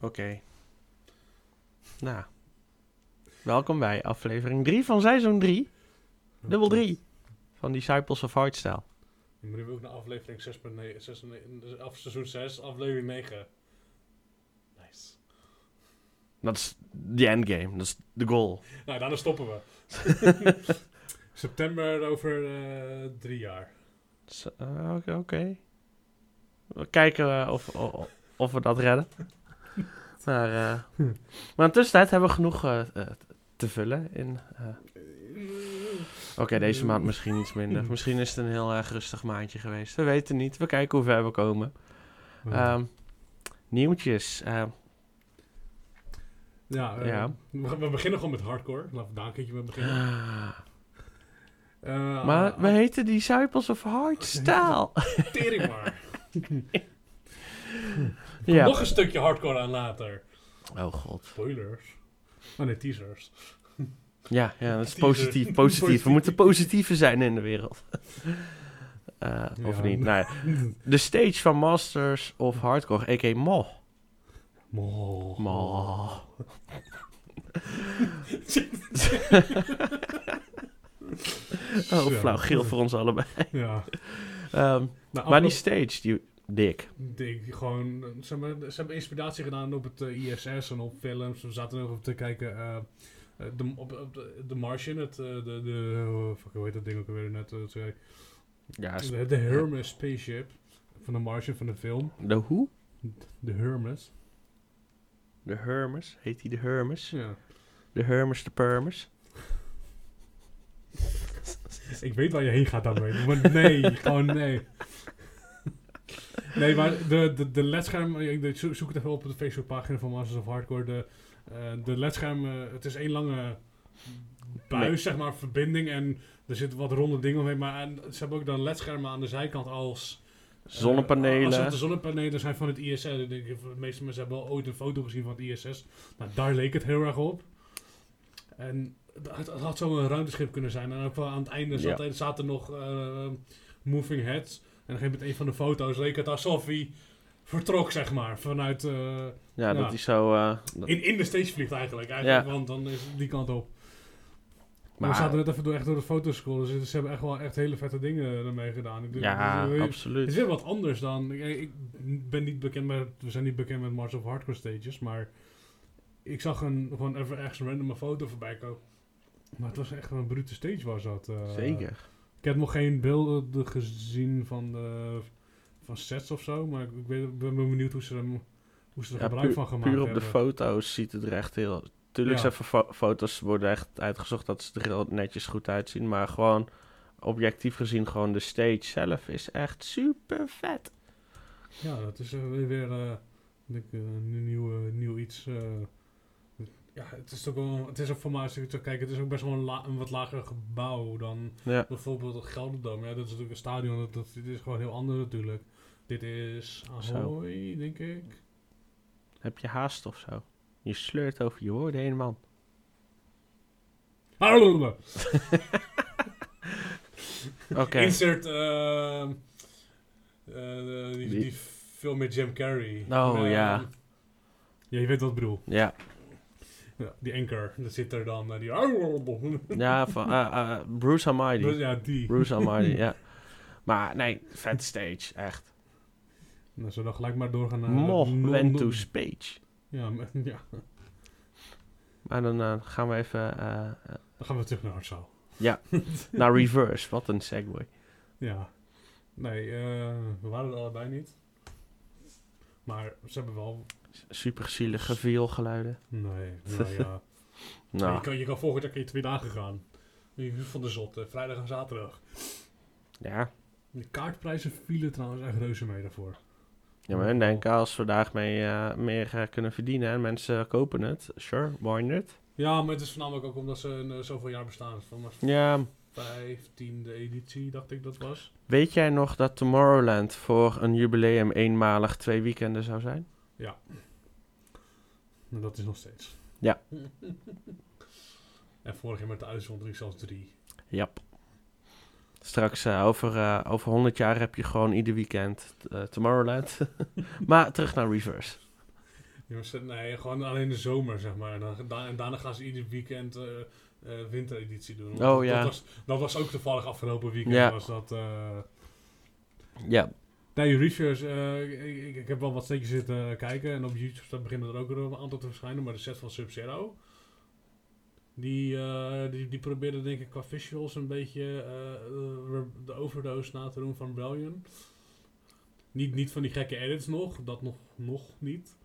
Oké. Nou. Welkom bij aflevering 3 van seizoen 3. Dubbel 3. Van Disciples of Hardstyle. Je moet nu ook naar aflevering 6.9, 6, dus af seizoen 6, aflevering 9. Nice. Dat is de endgame. Dat is de goal. Nou, daarna stoppen we. September over eh, drie jaar. Zo, eh, Oké. We kijken of, of, of we dat redden. Maar, eh, maar in de tussentijd hebben we genoeg eh, eh, te vullen in... Oké, deze maand misschien iets minder. Misschien is het een heel erg rustig maandje geweest. We weten niet. We kijken hoe ver we komen. Ehm, nieuwtjes. ja, ja. We, we beginnen gewoon met hardcore. Laten we daar een keertje mee beginnen. Maar we heten Disciples of Hardstyle. Tering maar. ja. Nog een stukje hardcore aan later. Oh god. Spoilers. Oh nee, teasers. Ja, ja, dat is positief. Positief. We moeten positiever zijn in de wereld. Eh, of Ja. niet? Nou ja. De stage van Masters of Hardcore, a.k.a. Mo. Mo. Mo. Oh, flauw. Geel voor ons allebei. Ja. Ehm, Nou, maar die stage, die dik. denk gewoon, ze hebben, ze hebben inspiratie gedaan op het eh, ISS en op films. We zaten nog op te kijken eh, de, op, op de, de Martian, het, de, de oh, fuck, hoe heet dat ding ook alweer net? zei- Ja, de, de Hermes spaceship van de Martian van de film. de hoe? De Hermes. De Hermes. Heet die de Hermes? Ja. De Hermes de Permes? Ik weet waar je heen gaat daarmee, maar nee, gewoon nee. Nee, maar de, de, de ledscherm, ik zo- zoek het even op op de Facebookpagina van Masters of Hardcore. De, eh de ledscherm, eh, het is één lange buis, Nee. zeg maar, verbinding. En er zitten wat ronde dingen omheen. Maar en ze hebben ook dan ledschermen aan de zijkant als... eh, Zonnepanelen. alsof de zonnepanelen zijn van het ISS. Ik denk, de meeste mensen hebben wel ooit een foto gezien van het ISS. Nou, daar leek het heel erg op. En het, het had zo een ruimteschip kunnen zijn. En ook wel aan het einde zat, er- zaten nog moving heads. Een gegeven moment een van de foto's leek het alsof hij vertrok, zeg maar. Vanuit... eh, Ja, dat die zo... eh, dat- in, in de stage vliegt eigenlijk. eigenlijk Ja. Want dan is het die kant op. Maar, Maar- we zaten net even door, echt door de foto's scrollen. Dus ze hebben echt wel echt hele vette dingen ermee gedaan. Ik denk, ja, is- Het absoluut. is weer wat anders dan... Ik, ik ben niet bekend met... We zijn niet bekend met Mars of Hardcore stages, maar... Ik zag een, gewoon even ergens een random foto voorbij komen. Maar het was echt een brute stage was dat. eh. Zeker. Ik heb nog geen beelden gezien van, de, van sets of zo. Maar ik, ben benieuwd hoe ze, hem, hoe ze er Ja, gebruik puur, van gemaakt puur op hebben. de foto's ziet het er echt heel... Tuurlijk Ja. zijn fo- foto's worden echt uitgezocht dat ze er heel netjes goed uitzien. Maar gewoon objectief gezien, gewoon de stage zelf is echt super vet. Ja, dat is eh, weer, eh, eh, een nieuw, eh, nieuw iets. eh. Ja, het is ook wel, het is ook voor mij, als ik te kijken, het is ook best wel een, la- een wat lager gebouw dan Ja, bijvoorbeeld het Gelderdoom. Ja, dat is natuurlijk een stadion, dat, dat, dit is gewoon heel anders natuurlijk. Dit is Zo. Ahoy, denk ik. heb je haast of zo? Je sleurt over je woorden heen, man. Oké. Insert ehm, eh, die, Die- die film met Jim Carrey. Oh, Ehm, ja. Ja, je weet wat ik bedoel. Ja, Ja, die anchor, dat zit er dan. eh, die... ja van, eh, eh, Bruce Almighty. Ja, die. Bruce Almighty, ja. Maar nee, vet stage, echt. Nou, zullen we dan gelijk maar doorgaan naar... Mo non- went to speech. Ja, maar- ja, Maar dan gaan we even dan gaan we terug naar Hartzaal. naar reverse. Wat een segue. Ja. Nee, we waren er allebei niet. Maar ze hebben wel... Super zielige vioolgeluiden. Nee, nou ja. Nou, Je, kan, je kan volgend jaar je twee dagen gaan. Van de zot, eh, vrijdag en zaterdag. ja. De kaartprijzen vielen trouwens echt reuze mee daarvoor. Ja, maar hun denken als we daar mee, eh, meer eh, kunnen verdienen en mensen kopen het, sure, why not? Ja, maar het is voornamelijk ook omdat ze een, eh, zoveel jaar bestaan. Van Ja, vijftiende editie, dacht ik dat was. weet jij nog dat Tomorrowland voor een jubileum eenmalig twee weekenden zou zijn? En dat is nog steeds. Ja. en vorig jaar met de uitzondering zelfs drie. Jap. Straks eh, over, eh, over 100 jaar heb je gewoon ieder weekend eh, Tomorrowland. maar terug naar reverse. Nee, gewoon alleen de zomer, zeg maar. En, dan, da- en daarna gaan ze ieder weekend wintereditie doen. Oh, dat, ja. Dat was, dat was ook toevallig afgelopen weekend. Ja. Was dat, Ja, Nee, reviews. eh, ik, ik, heb wel wat steekjes zitten kijken. En op YouTube beginnen er ook weer een aantal te verschijnen. Maar de set van Sub-Zero. Die, eh, die, die probeerde denk ik qua visuals een beetje eh, de overdose na te doen van Rebellion. Niet, niet van die gekke edits nog. Dat nog, nog niet.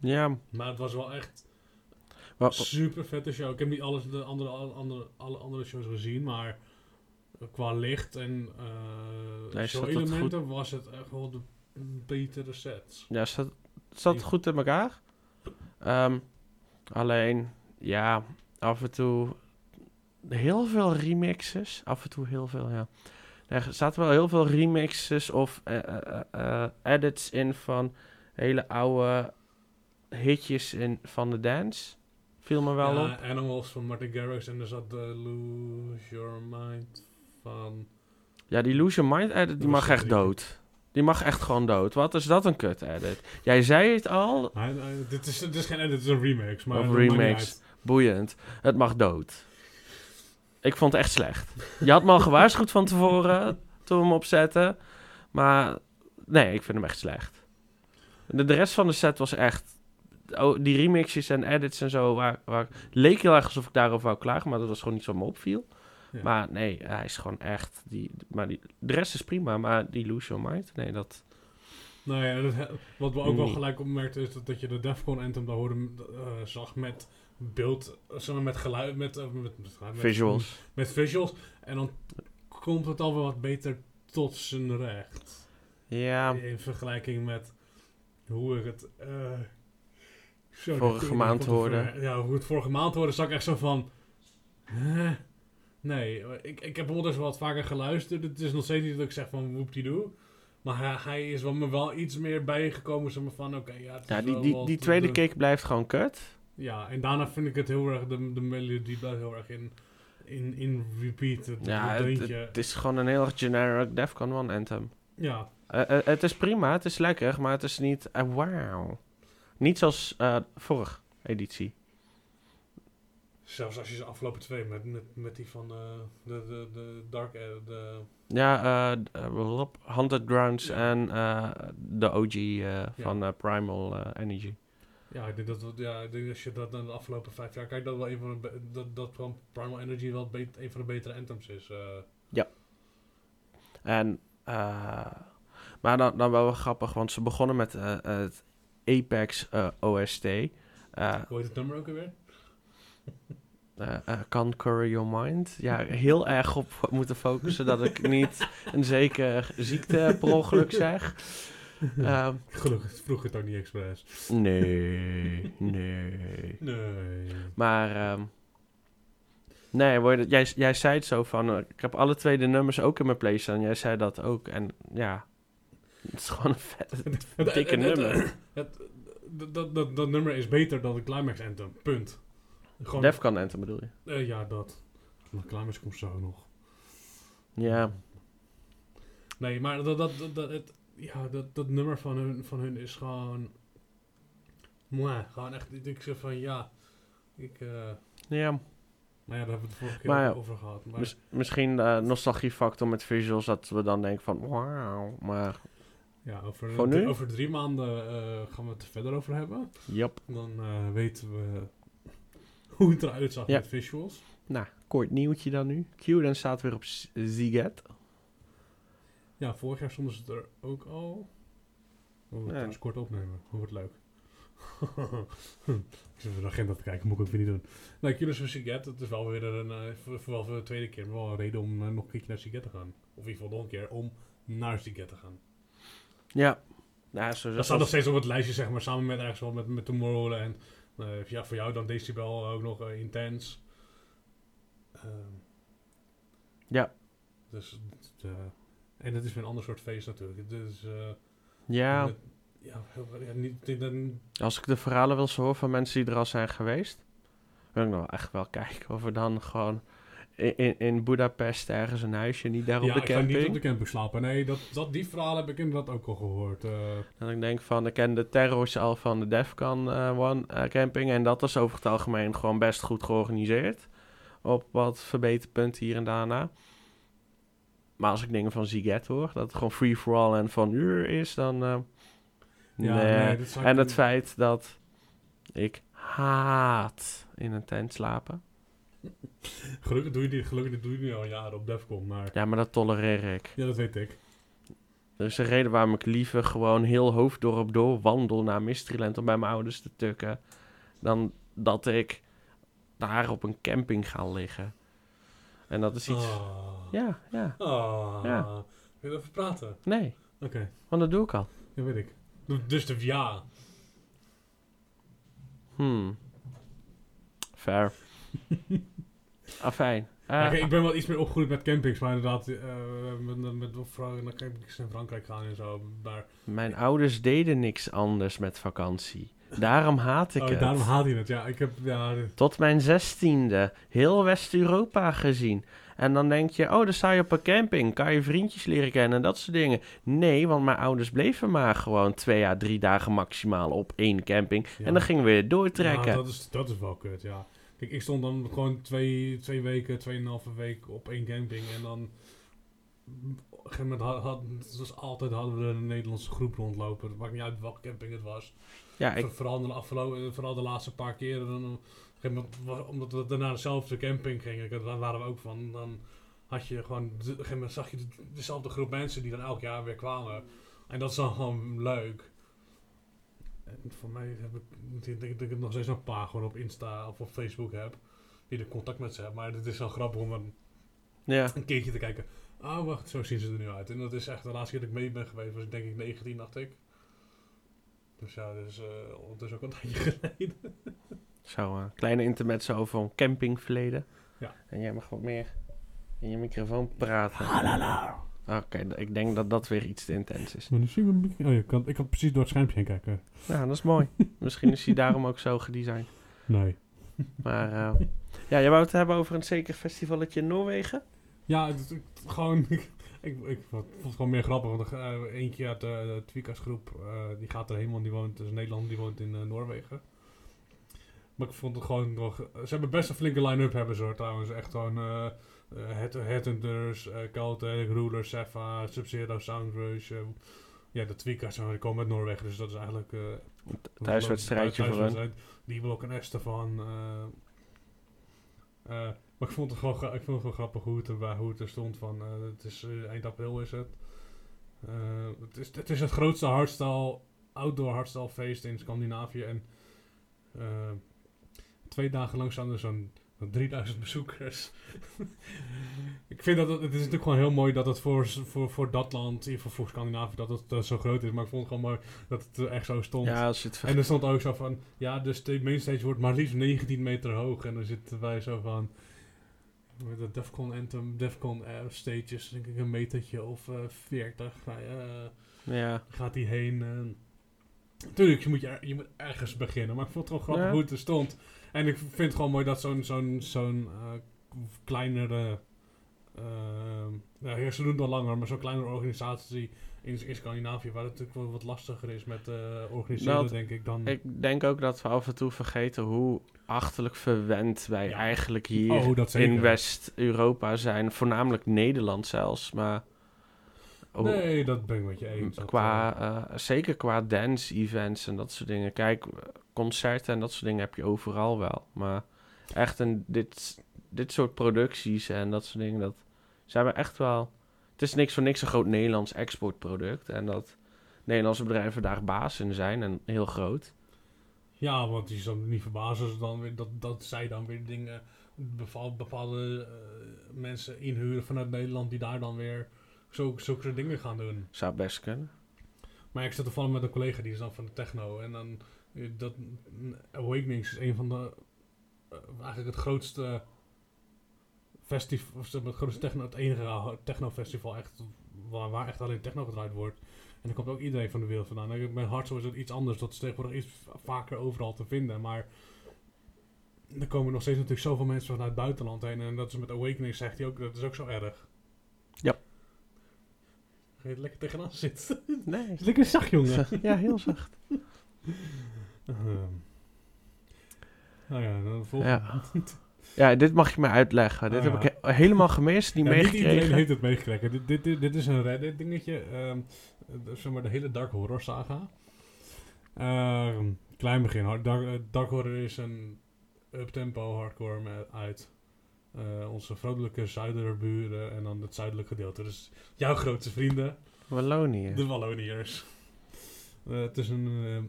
ja. Maar het was wel echt Wa- super vette show. Ik heb niet alles, de andere, alle, andere, alle andere shows gezien. Maar qua licht en eh Nee, show-elementen was het echt wel de betere sets. Ja, zat, zat goed in elkaar. Ehm, alleen, ja, af en toe heel veel remixes. Af en toe heel veel, ja. Er zaten wel heel veel remixes of eh, eh, edits in van hele oude hitjes in, van de dance. Viel me wel Ja, op. Animals van Martin Garrix en er zat de Lose Your Mind van... Ja, die Your Mind edit, die mag echt dood. Die mag echt gewoon dood. Wat is dat een kut edit? Jij zei het al, hij- dit, is, dit is geen edit, het is een remix. Maar Of remix. boeiend. Het mag dood. Ik vond het echt slecht. Je had me al gewaarschuwd van tevoren toen we hem opzetten. Maar nee, ik vind hem echt slecht. De, de rest van de set was echt... Oh, die remixes en edits en zo... Waar, waar, leek heel erg alsof ik daarover wou klagen. Maar dat was gewoon niet zo me opviel. Ja. Maar nee, hij is gewoon echt... Die, maar die, de rest is prima. Maar die Lose Your Mind... Nee, dat... Nou ja, dat, wat we ook wel Nee. gelijk opmerkten is dat, dat je de Defcon Anthem daar hoorde, eh, zag met beeld, eh, zeg maar met geluid, met, eh, met, met, met- Visuals. Met visuals. En dan komt het alweer wat beter tot zijn recht. Ja, In vergelijking met hoe ik het zo Vorige maand hoorde. Ja, hoe het vorige maand hoorde, zag ik echt zo van... Nee, ik, ik heb hem ondertussen wat vaker geluisterd. Het is nog steeds niet dat ik zeg van whoop die doe. Maar hij, hij is wel, me wel iets meer bijgekomen. Zeg maar van oké, ja, het ja die, wel die, die tweede doen. kick blijft gewoon kut. Ja, en daarna vind ik het heel erg, de, de melodie blijft heel erg in, in, in repeat. Het, Ja, het het, deuntje. het is gewoon een heel erg generic Defcon 1 anthem. ja, Eh, eh, het is prima, het is lekker, maar het is niet eh, wauw. Niet zoals eh vorige editie. Zelfs als je ze afgelopen twee met, met, met die van eh, de, de, de Dark... eh, de, Ja, uh, Haunted Grounds Ja. en de OG van Primal Energy. Ja, ik denk dat, ja, ik denk als je dat naar de afgelopen vijf jaar kijkt, dat wel een van de dat, dat Primal Energy wel een van de betere anthems is. eh. En, maar dan, dan wel wel grappig, want ze begonnen met het Apex OST. hoe heet het nummer ook alweer? Eh, eh, Conquer Your Mind. Ja, heel erg op moeten focussen dat ik niet een zeker ziekte per ongeluk zeg. Ehm, Gelukkig vroeg het ook niet expres. nee, nee. Nee. Maar, ehm, nee, jij, jij zei het zo van, eh, ik heb alle twee de nummers ook in mijn play staan. Jij zei dat ook. En ja, het is gewoon een vet, dikke nummer. dat nummer is beter dan de Climax Anthem. Punt. Gewoon, Defcon Anthem bedoel je? eh, ja, dat. Maar Climax komt zo nog. Ja, Nee, maar dat, dat, dat, dat, het, ja, dat, dat nummer van hun, van hun is gewoon... Mwah, gewoon echt, ik denk zo van ja, ik... eh, ja. maar ja, daar hebben we het vorige keer Maar over gehad. Maar, Mis- misschien eh nostalgiefactor met visuals, dat we dan denken van, wauw. Maar, ja, over, Voor drie- nu? over drie maanden eh, gaan we het er verder over hebben. jap. Dan eh, weten we hoe het eruit zag Ja. met visuals. Nou, kort nieuwtje dan nu. Q, dan staat weer op Ziget. Ja, vorig jaar stonden ze er ook al. We moeten Ja. trouwens kort opnemen. Dat wordt leuk. ik zit even de agenda te kijken, moet ik ook weer niet doen. Nee, Curious for Siget, het is wel weer een, eh, voor, vooral voor de tweede keer, maar wel een reden om eh, nog een keertje naar Siget te gaan. Of in ieder geval nog een keer om naar Siget te gaan. Ja. Nou, zo, Dat staat nog steeds op het lijstje, zeg maar, samen met ergens wel met, met Tomorrowland. Eh ja, voor jou dan Decibel ook nog eh, intens. Ehm, Ja. Dus, eh, en het is weer een ander soort feest natuurlijk. Dus, Ja, ja, heel, ja, niet, als ik de verhalen wil zo horen van mensen die er al zijn geweest, wil ik nog echt wel kijken of we dan gewoon in, in, Budapest ergens een huisje, niet daar op ja, de ik ga niet camping. op de camping slapen. Nee, dat, dat, die verhalen heb ik inderdaad ook al gehoord. eh. En ik denk van, ik ken de terrors al van de Defcon eh, One eh, camping. En dat is over het algemeen gewoon best goed georganiseerd. Op wat verbeterpunten hier en daarna. Maar als ik dingen van Ziget hoor, dat het gewoon free for all en van uur is, dan... ja, nee. dat En het niet- feit dat ik haat in een tent slapen. Gelukkig doe je dit, gelukkig doe je nu al jaren op Defcon, maar... Ja, maar dat tolereer ik. Ja, dat weet ik. Er is een reden waarom ik liever gewoon heel hoofddorp door wandel naar Mysteryland om bij mijn ouders te tukken. Dan dat ik daar op een camping ga liggen. En dat is iets... Ah. Ja, ja. Ah. Ja. Wil je even praten? Nee, Oké, want dat doe ik al. dat weet ik. Dus de ja. Hmm. Fair. Afijn. Oké, ik ben wel iets meer opgegroeid met campings, maar inderdaad, eh, met, met, vooral naar campings in Frankrijk gaan en zo. Maar, Mijn ouders deden niks anders met vakantie. Daarom haat ik oh, het. daarom haat hij het. Ja, ik heb, ja, Tot mijn zestiende. Heel West-Europa gezien. En dan denk je, oh, dan sta je op een camping. Kan je vriendjes leren kennen en dat soort dingen. Nee, want mijn ouders bleven maar gewoon twee à drie dagen maximaal op één camping. Ja. En dan gingen we weer doortrekken. Ja, dat is, dat is wel kut, ja. Kijk, ik stond dan gewoon twee, twee weken, tweeënhalve week op één camping. En dan... Op een gegeven moment had, had, zoals altijd hadden we een Nederlandse groep rondlopen. Het maakt niet uit welke camping het was. Ja, ik, Voor- Vooral, de afgelopen, vooral de laatste paar keren. Dan, op een gegeven moment omdat we daarna dezelfde camping gingen, daar waren we ook van. Dan had je gewoon, op een gegeven moment zag je de- dezelfde groep mensen die dan elk jaar weer kwamen. En dat is dan gewoon leuk. En voor mij heb ik, ik denk dat ik nog steeds een paar gewoon op Insta of op Facebook heb. Die er contact met ze hebben. Maar het is wel grappig om een, ja. een keertje te kijken. Ah, wacht, zo zien ze er nu uit. En dat is echt de laatste keer dat ik mee ben geweest, was ik denk ik 19, dacht ik. Dus ja, dat is eh ondertussen ook een tijdje geleden. Zo, een kleine intermezzo over een campingverleden. Ja. En jij mag wat meer in je microfoon praten. Oké, ik denk dat dat weer iets te intens is. Maar we een beetje- Oh, je kan, ik kan precies door het schermpje heen kijken. Ja, dat is mooi. Misschien is hij daarom ook zo gedesigned. Nee. Maar eh, ja, je wou het hebben over een zeker festivalletje in Noorwegen? Ja, het, het- gewoon... ik, ik vond het gewoon meer grappig. Want er, eh, eentje uit de, de Twikas groep, eh, die gaat erheen, want die woont, dus Nederland, die woont in Noorwegen. Maar ik vond het gewoon nog... Ze hebben best een flinke line-up hebben ze hoor, trouwens. Echt gewoon... eh eh, Head- Headhunters, uh, Caltech, Ruler, Sefa, Sub-Zero, Soundrush. eh, ja, de die komen uit Noorwegen, dus dat is eigenlijk... eh, thuiswedstrijdje voor thuiswedstrijd. Die een Estefan. eh eh, maar ik vond het gewoon, ik vond het gewoon grappig hoe het, hoe het er stond. Van, eh, het is eh, eind april is het. Eh, het, is, het is het grootste hardstyle, outdoor hardstyle feest in Scandinavië. En eh, twee dagen lang staan er zo'n 3000 bezoekers. ik vind dat het, het is natuurlijk gewoon heel mooi dat het voor, voor, voor dat land, geval voor Scandinavië, dat het eh, zo groot is. Maar ik vond het gewoon mooi dat het er echt zo stond. Ja, als je het En er stond ook zo van, ja, dus de mainstage wordt maar liefst 19 meter hoog. En dan zitten wij zo van, met de Defcon Anthem, Defcon eh, stages, denk ik een metertje of eh 40. Nou, ja, gaat die heen. eh. Tuurlijk, je moet, je, je moet ergens beginnen. Maar ik vond het gewoon grappig Ja. hoe het er stond. En ik vind het gewoon mooi dat zo'n zo'n zo'n eh, kleinere... ehm ja, ze doen het al langer, maar zo'n kleinere organisatie in, in Scandinavië, waar het natuurlijk wel wat lastiger is met eh, organiseren, Dat- denk ik, dan... ik denk ook dat we af en toe vergeten hoe achterlijk verwend wij Ja. eigenlijk hier Oh, in West-Europa zijn. Voornamelijk Nederland zelfs, maar... hoe- Nee, dat ben ik met je eens. Qua, eh, eh, zeker qua dance-events en dat soort dingen. Kijk, concerten en dat soort dingen heb je overal wel. Maar echt een, dit, dit soort producties en dat soort dingen, dat zijn we echt wel... Het is niks voor niks een groot Nederlands exportproduct. En dat Nederlandse bedrijven daar baas in zijn en heel groot. ja, want zou me niet verbazen als dan weer, dat, dat zij dan weer dingen, bepaal- bepaalde eh, mensen inhuren vanuit Nederland die daar dan weer zo, zulke soort dingen gaan doen. Zou best kunnen. Maar ik zit toevallig met een collega die is dan van de techno. En dan, eh, dat, Awakenings is een van de, eh, eigenlijk het grootste festival, het grootste techno, het enige techno-festival echt, waar, waar echt alleen techno gedraaid wordt. En er komt ook iedereen van de wereld vandaan. En Bij Hardstyle is het iets anders, dat is tegenwoordig iets vaker overal te vinden. Maar er komen nog steeds natuurlijk zoveel mensen vanuit het buitenland heen. En dat is met Awakening, zegt hij ook, dat is ook zo erg. Ja. Ga je er lekker tegenaan zitten? Nee. lekker zacht, jongen. ja, heel zacht. Ehm. nou ja, dan de volgende. Ja. ja, dit mag je me uitleggen. Dit Oh, heb ja. ik he- helemaal gemist, niet Ja, niet iedereen meegekregen. heeft het meegekregen. Dit, dit, dit, dit is een Reddit dingetje. ehm, eh, zeg maar de hele Dark Horror saga. Ehm, klein begin. Dark, eh, Dark Horror is een uptempo hardcore met, uit eh, onze vrolijke zuiderburen en dan het zuidelijke gedeelte. Dus jouw grootste vrienden, Wallonië. de Walloniërs. Eh, het is een... ehm,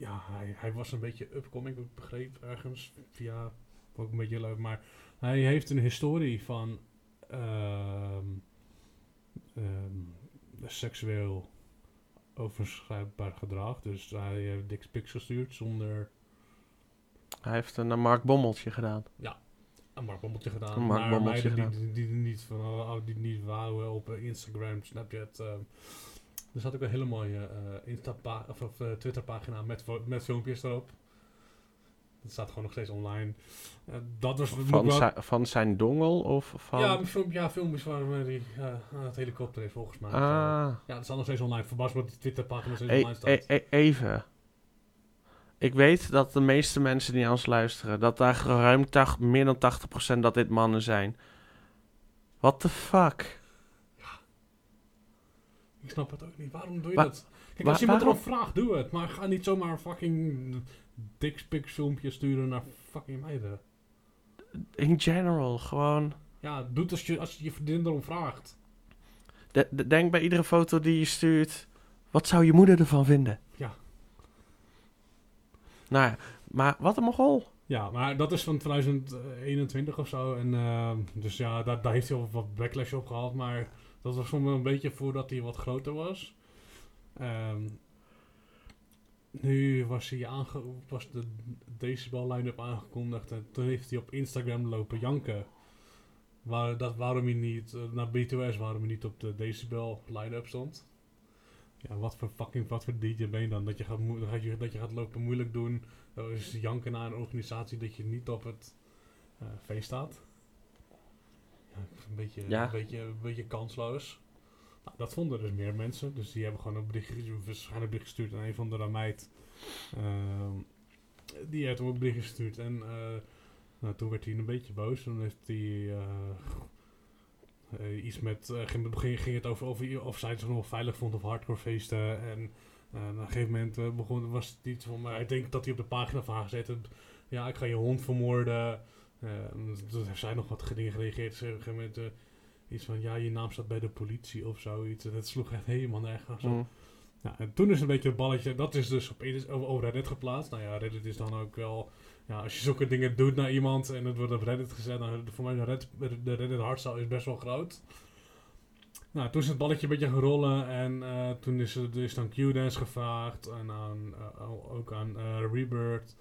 ja, hij, hij was een beetje upcoming, ik begreep ergens via... Ook een beetje leuk, maar hij heeft een historie van ehm, ehm, seksueel overschrijfbaar gedrag. Dus hij heeft dick pics gestuurd zonder Hij heeft een Mark Bommeltje gedaan. een markbommeltje gedaan. Een die, die, die niet van oh, die niet wouden op eh, Instagram, Snapchat. ehm. er zat ook een hele mooie eh Insta of, of eh, Twitter pagina met, met filmpjes erop. Dat staat gewoon nog steeds online. Eh, dat was Van, van zijn dongel of van... Ja, film, ja, filmpjes waar hij eh, aan het helikopter is volgens mij. ah, Ja, dat staat nog steeds online. Verbaasd wat die Twitterpagina steeds e- online staat. e- e- even. Ik weet dat de meeste mensen die naar ons luisteren, dat daar ruim meer dan 80% dat dit mannen zijn. What the fuck? Ik snap het ook niet. Waarom doe je Wa- dat? Kijk, als iemand waarom- erom vraagt, doe het. Maar ga niet zomaar fucking dickpic filmpjes sturen naar fucking meiden. In general, gewoon... Ja, doe het als je, als je je vriendin erom vraagt. de- de- denk bij iedere foto die je stuurt, wat zou je moeder ervan vinden? Ja. Nou ja, maar wat een mogol. Ja, maar dat is van 2021 of zo. En, eh, dus ja, daar, daar heeft hij al wat backlash op gehad. Maar dat was voor me een beetje voordat hij wat groter was. Ehm, nu was, hij aange was de Decibel line-up aangekondigd. En toen heeft hij op Instagram lopen janken. Waar, dat, waarom hij niet eh, naar B2S, waarom hij niet op de Decibel line-up stond. Ja, wat voor fucking, wat voor DJ ben je dan? Dat je gaat, dat je, dat je gaat lopen moeilijk doen. Dat is janken naar een organisatie dat je niet op het eh, feest staat. Ja, een beetje, Ja. een beetje, een beetje kansloos. Nou, dat vonden dus meer mensen. Dus die hebben gewoon een bericht, waarschijnlijk bericht gestuurd aan een van de meid. Ehm, die heeft hem een bericht gestuurd. En eh, nou, toen werd hij een beetje boos. Toen heeft hij eh, eh, iets met... eh, ging, ging, ging het over of, of zij het nog veilig vond op hardcore feesten. En eh, op een gegeven moment begon, was het iets van... Maar ik denk dat hij op de pagina van haar gezet heeft, Ja, ik ga je hond vermoorden. Eh, toen heeft zij nog wat dingen gereageerd. Ze op een gegeven moment... Iets van, ja, je naam staat bij de politie of zoiets. En dat sloeg echt helemaal nergens op. Mm. Ja, en toen is een beetje het balletje, dat is dus op, over Reddit geplaatst. Nou ja, Reddit is dan ook wel, ja, als je zulke dingen doet naar iemand en het wordt op Reddit gezet, dan voor mij de Reddit, de Reddit hardstyle is best wel groot. Nou, toen is het balletje een beetje gaan rollen en eh, toen is er is dan Q-Dance gevraagd en aan, eh, ook aan eh, Rebirth.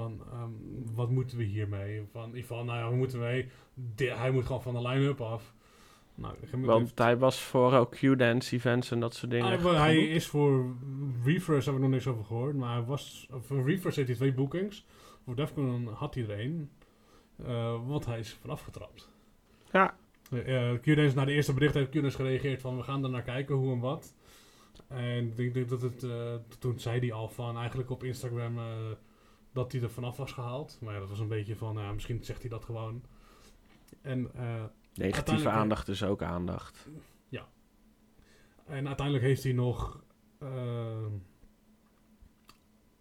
Van, ehm, wat moeten we hiermee? Van, in ieder geval, nou ja, we moeten mee. hij moet gewoon van de line-up af. Nou, Want hij was voor ook Q-dance events en dat soort dingen. hij, hij is voor Reefers, heb ik nog niks over gehoord. Maar hij was, voor Reefers heeft hij twee boekings. Voor Defcon had hij er één. Eh, want hij is vanaf getrapt. Ja. Uh, Q-Dance, na de eerste bericht heeft Q-Dance gereageerd van we gaan er naar kijken hoe en wat. En ik denk, dat het, eh, toen zei hij al van eigenlijk op Instagram eh, dat hij er vanaf was gehaald. Maar ja, dat was een beetje van, ja, misschien zegt hij dat gewoon. En eh, Negatieve aandacht is ook aandacht. En uiteindelijk heeft hij nog. eh,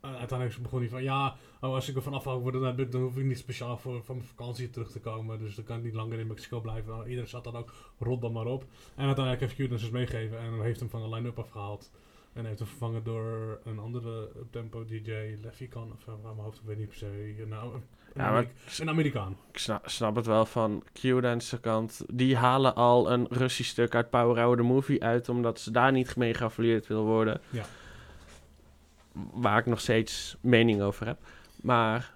eh, uiteindelijk begon hij van ja, oh, als ik er vanaf hou worden, dan, dan hoef ik niet speciaal voor van mijn vakantie terug te komen. Dus dan kan ik niet langer in Mexico blijven. Nou, iedereen zat dan ook, rot dan maar op. En uiteindelijk heeft Q dus meegegeven en heeft hem van de line-up afgehaald. En heeft hem vervangen door een andere tempo DJ, Leffy kan, of uh, mijn hoofd, weet niet per se. Nou, een, Ja, Amerikaan. ik snap, snap het wel van Q-Dance kant. Die halen al een Russisch stuk uit Power Hour the Movie uit, omdat ze daar niet mee geaffilieerd wil worden. Ja. Waar ik nog steeds mening over heb. Maar...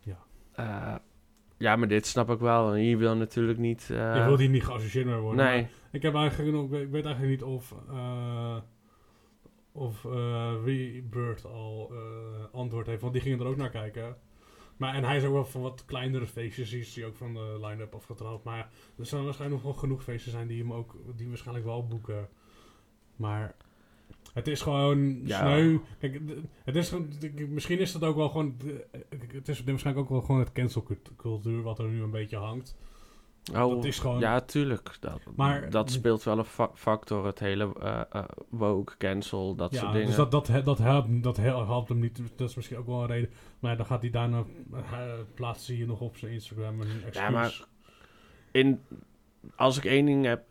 Ja. eh, ja, maar dit snap ik wel. En hier wil natuurlijk niet... eh, Je wil die niet geassocieerd mee worden. nee. Ik heb eigenlijk nog, ik weet eigenlijk niet of, eh of eh Rebirth al eh, antwoord heeft, want die gingen er ook naar kijken. Maar, en hij is ook wel van wat kleinere feestjes, die is hij ook van de line-up afgetrapt. Maar er zullen waarschijnlijk nog wel genoeg feesten zijn die hem ook, die waarschijnlijk wel boeken. Maar het is gewoon Ja. sneu. Kijk, het is, misschien is dat ook wel gewoon, d- het is waarschijnlijk ook wel gewoon het cancelcultuur wat er nu een beetje hangt. Oh, dat is gewoon- Ja, tuurlijk. Dat, Maar- dat speelt wel een fa- factor. Het hele eh eh, woke, cancel, dat soort ja, dingen. dus dat, dat, dat, helpt, dat hel- helpt hem niet. Dat is misschien ook wel een reden. Maar ja, dan gaat hij daarna, uh, plaatst hij nog op zijn Instagram een excuus. Ja, maar- in, als ik één ding heb,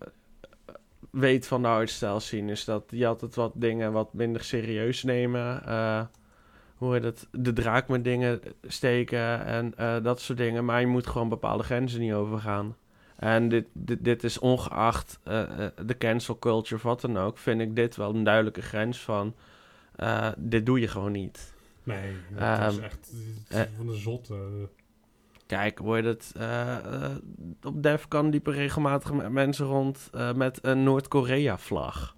eh, weet van de hardstyle scene, is dat die altijd wat dingen wat minder serieus nemen. eh, hoe heet het? De draak met dingen steken en eh, dat soort dingen. Maar je moet gewoon bepaalde grenzen niet overgaan. En dit, dit, dit is ongeacht eh, eh, de cancel culture of wat dan ook, vind ik dit wel een duidelijke grens van. eh, dit doe je gewoon niet. Nee, dat Ehm, is echt het is eh, van de zot. eh. Kijk, heet het? eh, op Defcon liepen regelmatig me- mensen rond met een Noord-Korea-vlag.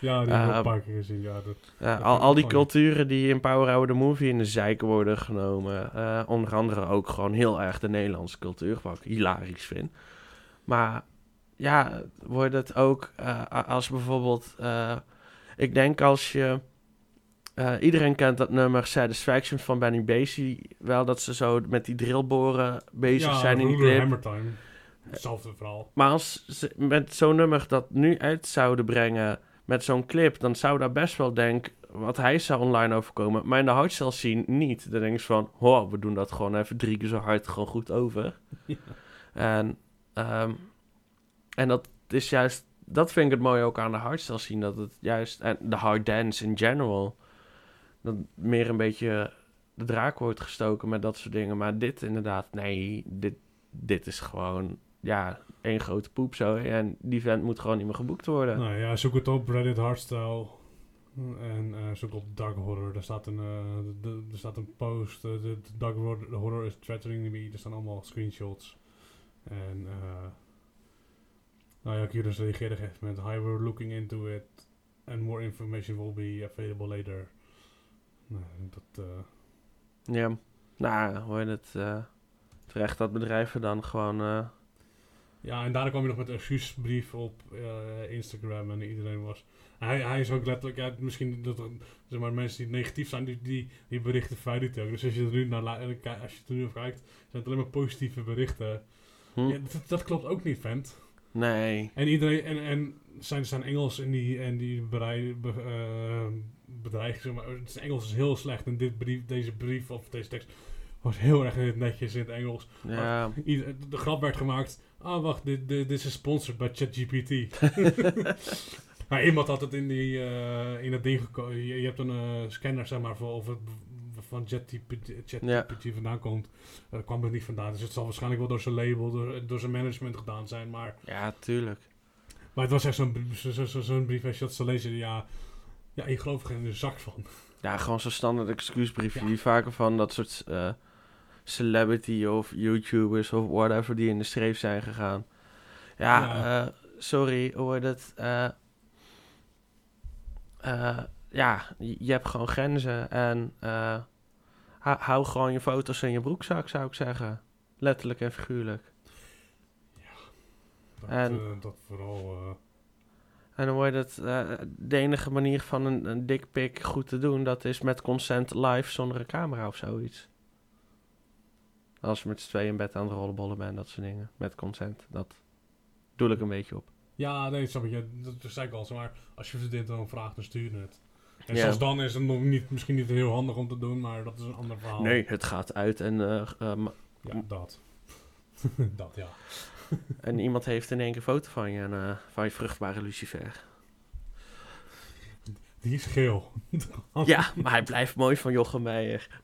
Ja, die heb ik keer gezien. Ja, dat, Eh, Dat al, al die culturen die in Power Hour the Movie in de zeik worden genomen. eh, onder andere ook gewoon heel erg de Nederlandse cultuur, wat ik hilarisch vind. Maar ja, wordt het ook als bijvoorbeeld... ik denk als je... iedereen kent dat nummer Satisfaction van Benny Basie. Wel dat ze zo met die drillboren bezig ja, zijn in die clip. Hammer Time. Hetzelfde verhaal. Maar als ze met zo'n nummer dat nu uit zouden brengen met zo'n clip, dan zou daar best wel denk wat hij zou online overkomen. Maar in de hardstyle scene niet. Dan denk ik van, ho, we doen dat gewoon even drie keer zo hard, gewoon goed over. Ja. En, ehm, en dat is juist, dat vind ik het mooie ook aan de hardstyle scene, dat het juist, en de hard dance in general, dat meer een beetje de draak wordt gestoken met dat soort dingen. Maar dit inderdaad, nee, dit, dit is gewoon, ja, één grote poep zo. En die vent moet gewoon niet meer geboekt worden. Nou ja, zoek het op Reddit Hardstyle. En eh, zoek op Dark Horror. Daar staat een, eh, er staat een post. eh, de, Dark horror, is threatening me. Er staan allemaal screenshots. En nou ja, Kyrus reageerde gegeven moment. Hi, we're looking into it. And more information will be available later. Nou, dat... Ja, nou, hoor je het, terecht dat bedrijven dan gewoon... Ja, en daarna kwam je nog met een excuusbrief op eh, Instagram en iedereen was... Hij, hij is ook letterlijk, ja, misschien dat er, zeg maar, mensen die negatief zijn, die, die, die berichten verwijdert hij ook. Dus als je er nu naar, als je er nu kijkt, zijn het alleen maar positieve berichten. hm? Ja, dat, dat klopt ook niet, vent. Nee. En iedereen, en, en zijn, zijn Engels en die, en die berei, be, eh, zeg maar, het Engels is heel slecht en dit brief, deze brief of deze tekst was heel erg netjes in het Engels. Ja, de grap werd gemaakt. Ah, wacht, dit, dit, dit is sponsored bij ChatGPT. maar iemand had het in, die, eh, in het ding gekozen. Je, je hebt een eh, scanner, zeg maar, voor of het van ChatGPT ChatGPT vandaan komt. Eh kwam er niet vandaan. Dus het zal waarschijnlijk wel door zijn label, door, door zijn management gedaan zijn. Maar, ja, tuurlijk. maar het was echt zo'n brief, zo, zo, zo- zo'n brief als je dat zou lezen. Ja, ja, je gelooft er geen zak van. Ja, gewoon zo'n standaard excuusbriefje Ja. die vaker van dat soort celebrity of YouTubers of whatever die in de streef zijn gegaan. Ja, Ja. eh, sorry, heet het? eh, eh, ja, je hebt gewoon grenzen en hou, gewoon je foto's in je broekzak, zou ik zeggen. Letterlijk en figuurlijk. Dat, En- dat vooral... En dan wordt het de enige manier van een, een dickpic goed te doen, dat is met consent live zonder een camera of zoiets. Als je met z'n tweeën in bed aan het rollenbollen bent, dat soort dingen. Met consent. Dat doe ik een beetje op. Ja, nee, snap. Ja, dat, dat zei ik al. Maar als je dit dan vraagt, dan stuur je het. En Ja. zelfs dan is het nog niet, misschien niet heel handig om te doen, maar dat is een ander verhaal. Nee, het gaat uit en, eh, eh, Ja, dat. dat, ja. en iemand heeft in één keer een foto van je, en, eh, van je vruchtbare lucifer. Die is geel. Ja, maar hij blijft mooi van Jochem Meijer.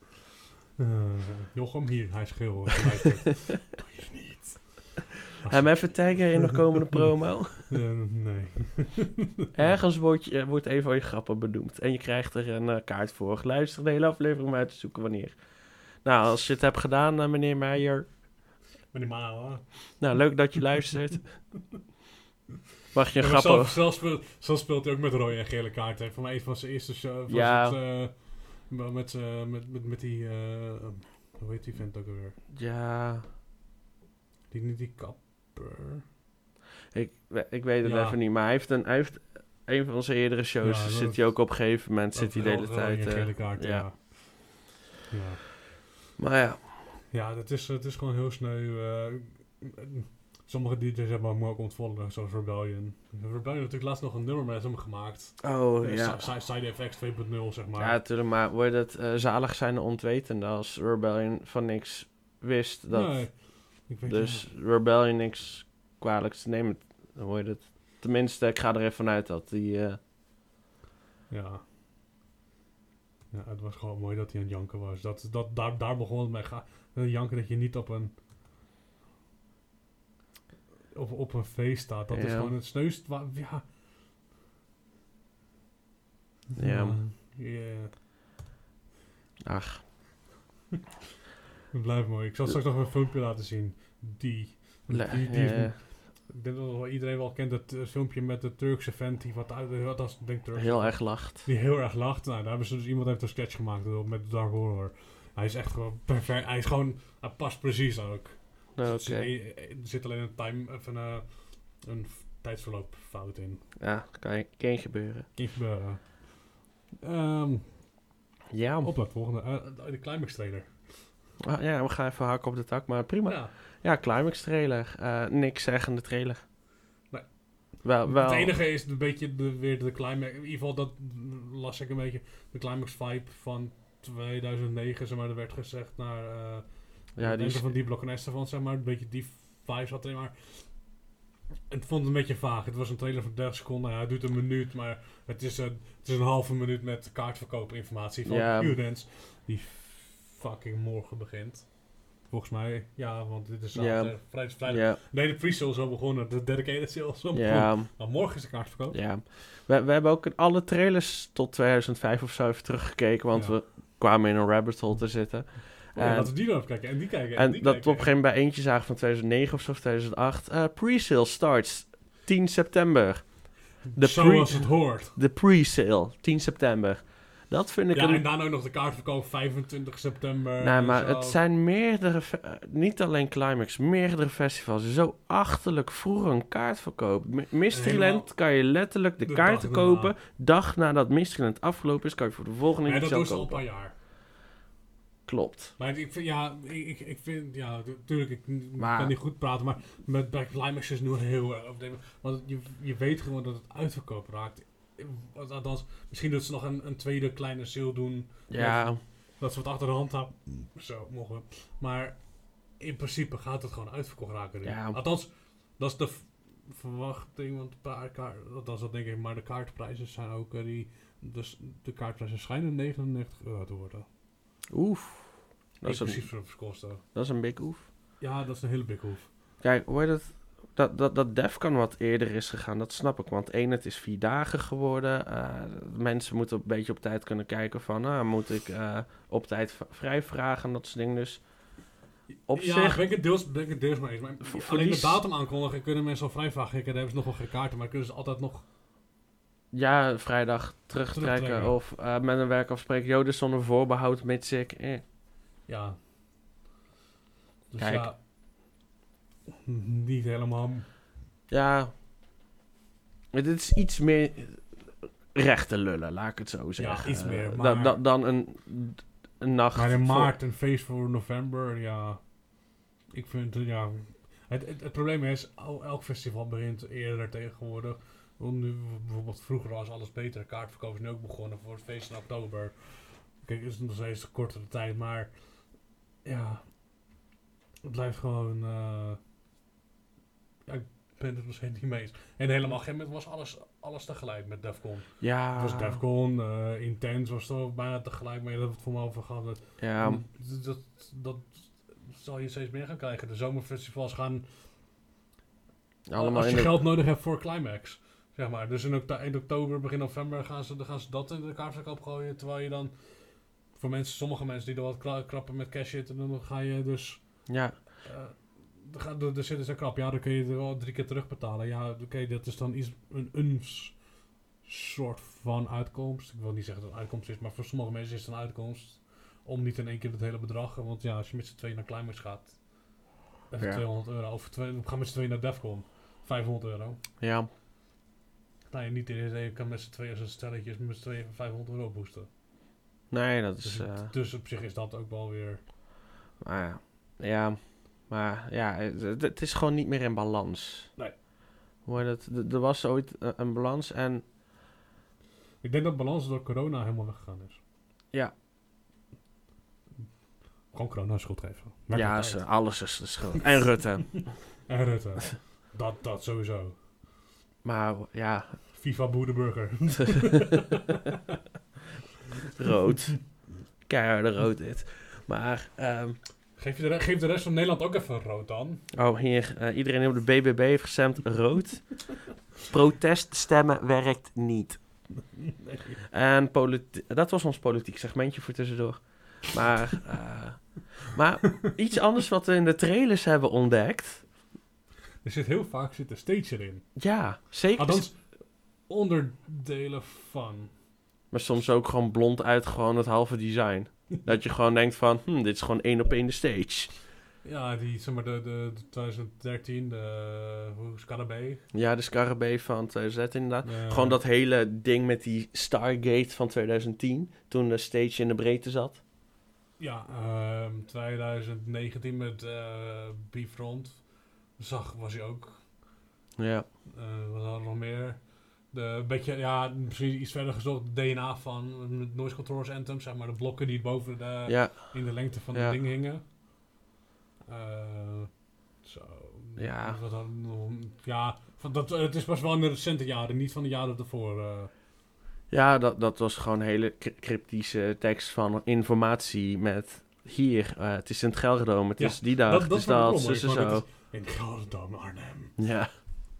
Eh, Jochem, hier, hij is geel. hoor. Hij luistert. Doe je niet. Hem even taggen in de komende promo. Nee. Ergens wordt, je, wordt een van je grappen benoemd. En je krijgt er een eh, kaart voor. Luister de hele aflevering om uit te zoeken wanneer. Nou, als je het hebt gedaan, eh, meneer Meijer. Meneer Mala. Nou, leuk dat je luistert. Mag je een Ja, maar grap... zelf, zelf, speelt, zelf speelt hij ook met rode en gele kaarten. Mij een van zijn eerste shows. was Ja. het, met, met, met, met, met die... eh, Hoe heet die vent ook alweer? Ja, Die, niet die kapper. ik, ik weet het Ja. even niet. Maar hij heeft een, hij heeft een van zijn eerdere shows. Ja, zit hij ook op een gegeven moment. Zit hij de hele tijd. eh, kaart, ja. ja. ja. maar ja, Ja, het is, het is gewoon heel sneu. Sommige DJ's hebben hem ook ontvallen, zoals Rebellion. Rebellion heeft natuurlijk laatst nog een nummer met hem gemaakt. oh Eh, ja. Si- Si- Side Effects 2.0, zeg maar. Ja, natuurlijk. Maar wordt het eh, zalig zijn de onwetende als Rebellion van niks wist. Dat, Nee, ik weet dus Rebellion niks kwalijks te nemen. Dan wordt het. Tenminste, ik ga er even vanuit dat die. eh, Ja. Ja, het was gewoon mooi dat hij aan het janken was. Dat, dat, daar, daar begon het mee. Ga, janken dat je niet op een... Op, op een feest staat. Dat is gewoon het sneust... wa- Ja. Ja. Ja. ach, Het blijft mooi. Ik zal straks nog een filmpje laten zien. Die. die, die eh, ik denk dat wel iedereen wel kent het eh, filmpje met de Turkse vent die wat uit... Wat als, denk Turks. heel erg lacht. Die heel erg lacht. Nou, daar hebben ze dus iemand heeft een sketch gemaakt erop met Dark Horror. Hij is echt gewoon perfect. Hij is gewoon... Hij past precies ook. Dus er- er zit alleen een time... Of een, eh, een f- tijdsverloopfout in. Ja, kan je kan gebeuren. Kan gebeuren. Ehm, Ja, op naar het volgende. Eh, de climax trailer. ah, ja, we gaan even hakken op de tak, maar prima. Ja, Ja. climax trailer. Eh, niks zeggende trailer. Nee. Wel, wel. Het enige is een beetje de, weer de climax. In ieder geval, dat las ik een beetje. De climax vibe van 2009, zeg maar. Er werd gezegd naar. Ja, die is, van die Block en Estefan, zeg maar. Een beetje die vibe zat erin. Maar. Het vond het een beetje vaag. Het was een trailer van 30 seconden. Ja, het duurt een minuut. Maar het is een, het is een halve minuut met kaartverkoopinformatie van Ja. Die fucking morgen begint. Volgens mij, ja, want dit is zaterdag, vrijdag, Nee, de pre-sale is al begonnen. De dedicated sale is al begonnen. ja, Maar morgen is de kaartverkoop. ja. We, we hebben ook in alle trailers tot 2005 of zo even teruggekeken, want Ja. we kwamen in een rabbit hole te zitten. Oh, ja, En- laten we die dan even kijken. En die kijken. En, En die dat we op een gegeven moment bij eentje zagen van 2009 of zo, of 2008. eh pre-sale starts 10 september. de Zoals pre- het hoort. De pre-sale, 10 september. Dat vind ik Ja, een... en daarna ook nog de kaartverkoop 25 september. Nee, maar zo. het zijn meerdere... eh, Niet alleen Climax, meerdere festivals. Zo achterlijk vroeg een kaartverkoop. Mysteryland kan je letterlijk de, de kaarten dag kopen. Dag nadat Mysteryland afgelopen is, kan je voor de volgende Ja, dat editie doen ook ze al een kopen. paar jaar. Klopt. Maar ik vind, ja, ik, ik- vind, ja, natuurlijk, ik Maar- kan niet goed praten, maar met bij Climax is nu heel erg overdreven. Want je, je weet gewoon dat het uitverkoop raakt. Althans, misschien dat ze nog een, een tweede kleine sale doen. Ja, Dat ze wat achter de hand houden. Zo, mogen we. Maar in principe gaat het gewoon uitverkocht raken. Ja. Althans, dat is de verwachting. Want een paar kaart, althans, dat denk ik. Maar de kaartprijzen zijn ook... eh, die, dus de kaartprijzen schijnen 99 euro te worden. oef. Dat is, Inclusief een, dat is een big oef. Ja, dat is een hele big hoef. Kijk, hoe heet het? Dat, dat, dat Defcon wat eerder is gegaan, dat snap ik. Want één, het is vier dagen geworden. Eh, mensen moeten een beetje op tijd kunnen kijken van... ah, moet ik eh, op tijd vrij vragen en dat soort dingen. Dus op ja, zich... ben ik het deels, ben ik het deels mee eens. Maar alleen die de datum aankondigen kunnen mensen al vrij vragen. Kijk, daar hebben ze nog wel geen kaarten, maar kunnen ze altijd nog... Ja, vrijdag terugtrekken. Terugtrekken. Of eh, met een werk afspreken. Jo, dus zonder voorbehoud, mits ik... Eh. Ja. Dus Kijk. ja... Niet helemaal... Ja, dit is iets meer rechte lullen, laat ik het zo zeggen. iets meer, maar- dan, dan, dan een, een nacht... Maar in voor- maart een feest voor november, ja. Ik vind, het, ja. Het, het, het probleem is, el- elk festival begint eerder tegenwoordig. Nu, bijvoorbeeld vroeger was alles beter. Kaartverkoop is nu ook begonnen voor het feest in oktober. Kijk, het is nog steeds een kortere tijd, maar ja. Het blijft gewoon. eh, ja, ik ben het steeds niet mee eens. En helemaal geen moment was alles, alles tegelijk met Defcon. Ja, Het was Defcon, eh Intense was toch bijna tegelijk, maar dat we het voor me over gehad. Dat, ja, dat, dat, dat zal je steeds meer gaan krijgen. De zomerfestivals gaan. allemaal als je de... geld nodig hebt voor Climax. Zeg maar. Dus in eind oktober, begin november gaan ze, dan gaan ze dat in de kaartverkoop gooien. Terwijl je dan. Voor mensen, sommige mensen die er wat kra- krappen met cash zitten, dan ga je dus. Ja, gaat- er er zitten ze krap. Ja, dan kun je er wel drie keer terugbetalen. Ja, oké, dat is dan iets, een, een soort van uitkomst. Ik wil niet zeggen dat het een uitkomst is, maar voor sommige mensen is het een uitkomst. Om niet in één keer het hele bedrag. Want ja, als je met z'n tweeën naar Climax gaat. Even Ja. 200 euro. Of twee, we gaan met z'n tweeën naar Defcon. 500 euro. Ja, Nou, je niet in je kan met z'n tweeën als een stelletje met z'n tweeën even 500 euro boosten. Nee, dat Dus, is... eh, dus op zich is dat ook wel weer... maar ja, ja, maar ja, het, is gewoon niet meer in balans. Nee. Hoe heet het? Er- was ooit eh, een balans en Ik denk dat balans door corona helemaal weggegaan is. Ja. Gewoon corona schuld geven. Maakt ja, ze, uit. alles is de schuld. En Rutte. En Rutte. dat, dat sowieso. Maar ja, FIFA Boerenburger. rood. Keiharde rood dit. Maar, ehm, geef, je de, geef de rest van Nederland ook even rood dan. oh hier, eh, iedereen die op de BBB heeft gestemd, rood. Proteststemmen werkt niet. En dat was ons politiek segmentje voor tussendoor. Maar, eh, maar iets anders wat we in de trailers hebben ontdekt. Er zit heel vaak zit een stage erin. Ja, zeker. Althans, onderdelen van. Maar soms ook gewoon blond uit gewoon het halve design. Dat je gewoon denkt van, hm, dit is gewoon één op één de stage. Ja, die, zeg maar, de, de, de 2013, de, Scarabee. Ja, de Scarabee van 2013 inderdaad. Gewoon dat hele ding met die Stargate van 2010. Toen de stage in de breedte zat. Ja, ehm 2019 met eh Bifront. Zag, was hij ook. Ja, Eh, wat hadden we nog meer? De, een beetje, ja, misschien iets verder gezocht, de DNA van Noise Controllers Anthem, zeg maar, de blokken die boven de, ja, in de lengte van Ja. het ding hingen. Eh, zo. Ja. Wat? Ja, van dat, het is pas wel in de recente jaren, niet van de jaren ervoor. eh. ja dat, dat was gewoon hele cry- cryptische tekst van informatie met... Hier, eh, het is in het Gelredome, het Ja, is die dag, dat- het dat is dat, maar zo. in Gelderdoom, Arnhem. Ja,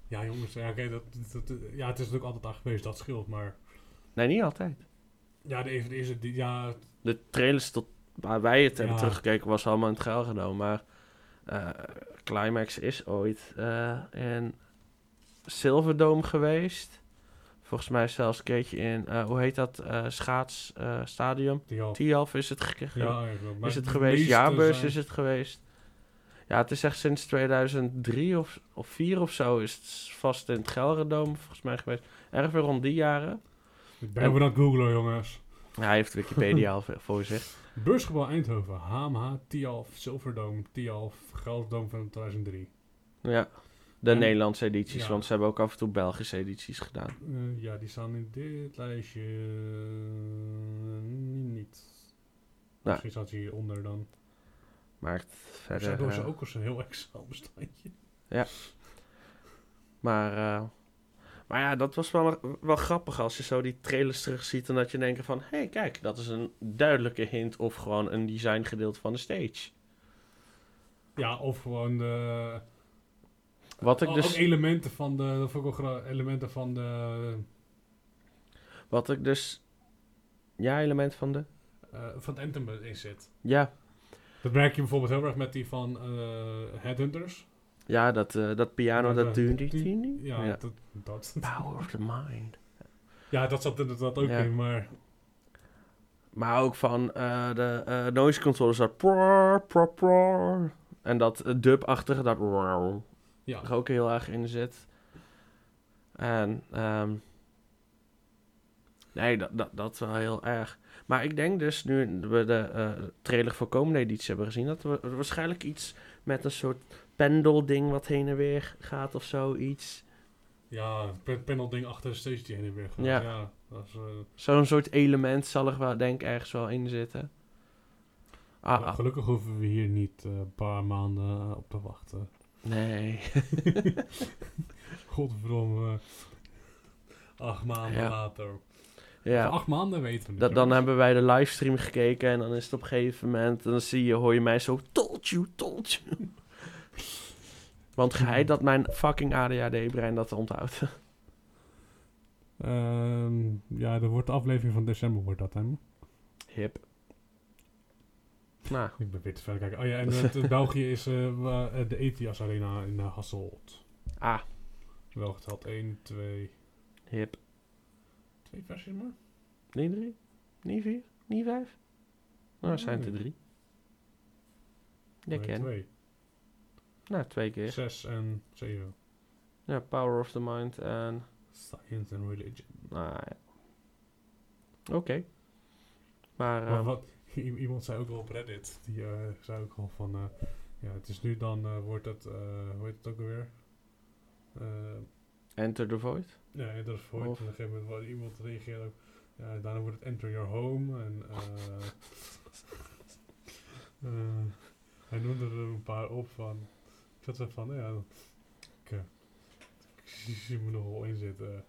Ja, jongens, ja, dat, dat, ja, het is natuurlijk altijd daar geweest, dat scheelt, maar... nee, niet altijd. Ja, de de eerste die- ja, De trailers tot waar wij het hebben teruggekeken was allemaal in het Gelredome. Maar eh, Climax is ooit eh in Silverdome geweest. Volgens mij zelfs een keertje in, eh, hoe heet dat, schaatsstadium. Tialf is het. Ja, is het geweest? Jaarbeurs is het geweest. Ja, het is echt sinds 2003 of, of 4 of zo is het vast in het Gelredome volgens mij geweest. Erg weer rond die jaren. Ik ben over het googlen, jongens. Ja, hij heeft Wikipedia al voor zich. Beursgebouw Eindhoven, HMH, Tialf, Silverdome, Tialf, Gelderdoom van 2003. Ja, de En- Nederlandse edities, ja. want ze hebben ook af en toe Belgische edities gedaan. Eh, ja, die staan in dit lijstje eh, niet. Nou. Misschien staat ze hieronder dan. Maakt Ze verder... hebben ze eh, ook als een heel Excel bestandje. maar, eh, maar ja, dat was wel, wel grappig als je zo die trailers terugziet en dat je denkt van... Hé, hey, kijk, dat is een duidelijke hint of gewoon een designgedeelte van de stage. Ja, of gewoon de... Wat ik dus... elementen van de... Dat elementen van de... Wat ik dus... Ja, element van de... eh, van het Anthem in zit. Ja, Dat merk je bijvoorbeeld heel erg met die van eh, Headhunters. ja dat, eh, dat piano, dat... Ja. Dat. Power of the mind. ja, dat zat inderdaad ook in, maar... Maar ook van eh, de noise controllers dat... prrr, prrr, prrr. En dat dub-achtige, dat... Ja, er ook heel erg in zit. En... ehm, nee, dat, dat, dat wel heel erg. Maar ik denk dus, nu we de eh, trailer voor komende editie hebben gezien... dat we waarschijnlijk iets met een soort pendelding wat heen en weer gaat of zoiets. ja pen- panel ding achter de stage die heen en weer gaat. Ja. Eh, Zo'n soort element zal er wel, denk ik, ergens wel in zitten. Ah, ja, ah, gelukkig hoeven we hier niet eh, een paar maanden op te wachten. nee. Godverdomme. Acht maanden Ja. later. Ja. Acht maanden weten we niet. Dat, dan hebben wij de livestream gekeken en dan is het op een gegeven moment... En dan zie je, hoor je mij zo... Told you, told you. Want geheid dat mijn fucking ADHD-brein dat onthoudt. Ehm, ja, er wordt de aflevering van december wordt dat, hè? Hip. Nou, Ik ben weer te ver kijken. Oh ja, en het, België is eh, eh, de ETIAS Arena in uh, Hasselt. ah, Wel geteld 1, 2, hip. 2 versies maar. Niet drie? Niet vier? Niet vijf? Nou, zijn het er Nee. drie. Ja, Nee, ken. twee. Nou, twee keer. Zes en zeven. Ja, Power of the Mind en... Science and Religion. Nou ja. Oké. Maar, Maar eh, wat, iemand zei ook wel op Reddit, die eh, zei ook al van, eh, ja, het is nu dan, eh, wordt het, eh hoe heet het ook alweer? Enter the Void? Ja, dat is voor. Of- op een gegeven moment, waar iemand reageert ook, ja, daarna wordt het Enter Your Home en eh, hij noemde er een paar op van, ik zat van, ja, ik, ik zie me nog wel in zitten.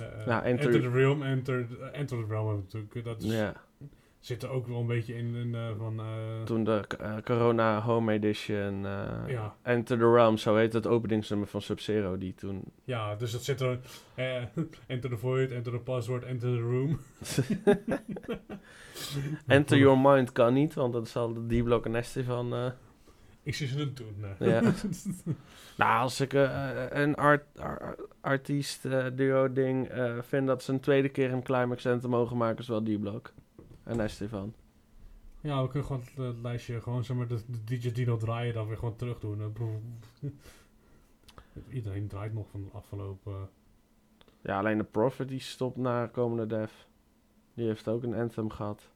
Eh, Nou, Enter- enter, the Realm, Enter, enter the Realm natuurlijk, dat is, Ja, zit er ook wel een beetje in, in eh, van... eh, toen de eh, Corona Home Edition... ja, Enter the Realm, zo heet het openingsnummer van Sub-Zero, die toen... ja, dus dat zit er... enter the void, enter the password, enter the room. Enter Your Mind kan niet, want dat is al de D-Block Nasty van... Ik zie ze het doen, nee. Ja. nou, als ik een art, ar- artiest duo ding vind dat ze een tweede keer een climax anthem mogen maken, is wel D-Block. En Nasty van. ja, we kunnen gewoon het, eh, lijstje, gewoon zeg maar, de, de DJ Dino draaien, dan weer gewoon terug doen. Eh. Iedereen draait nog van de afgelopen... Ja, alleen de Prophet die stopt na komende dev. Die heeft ook een anthem gehad.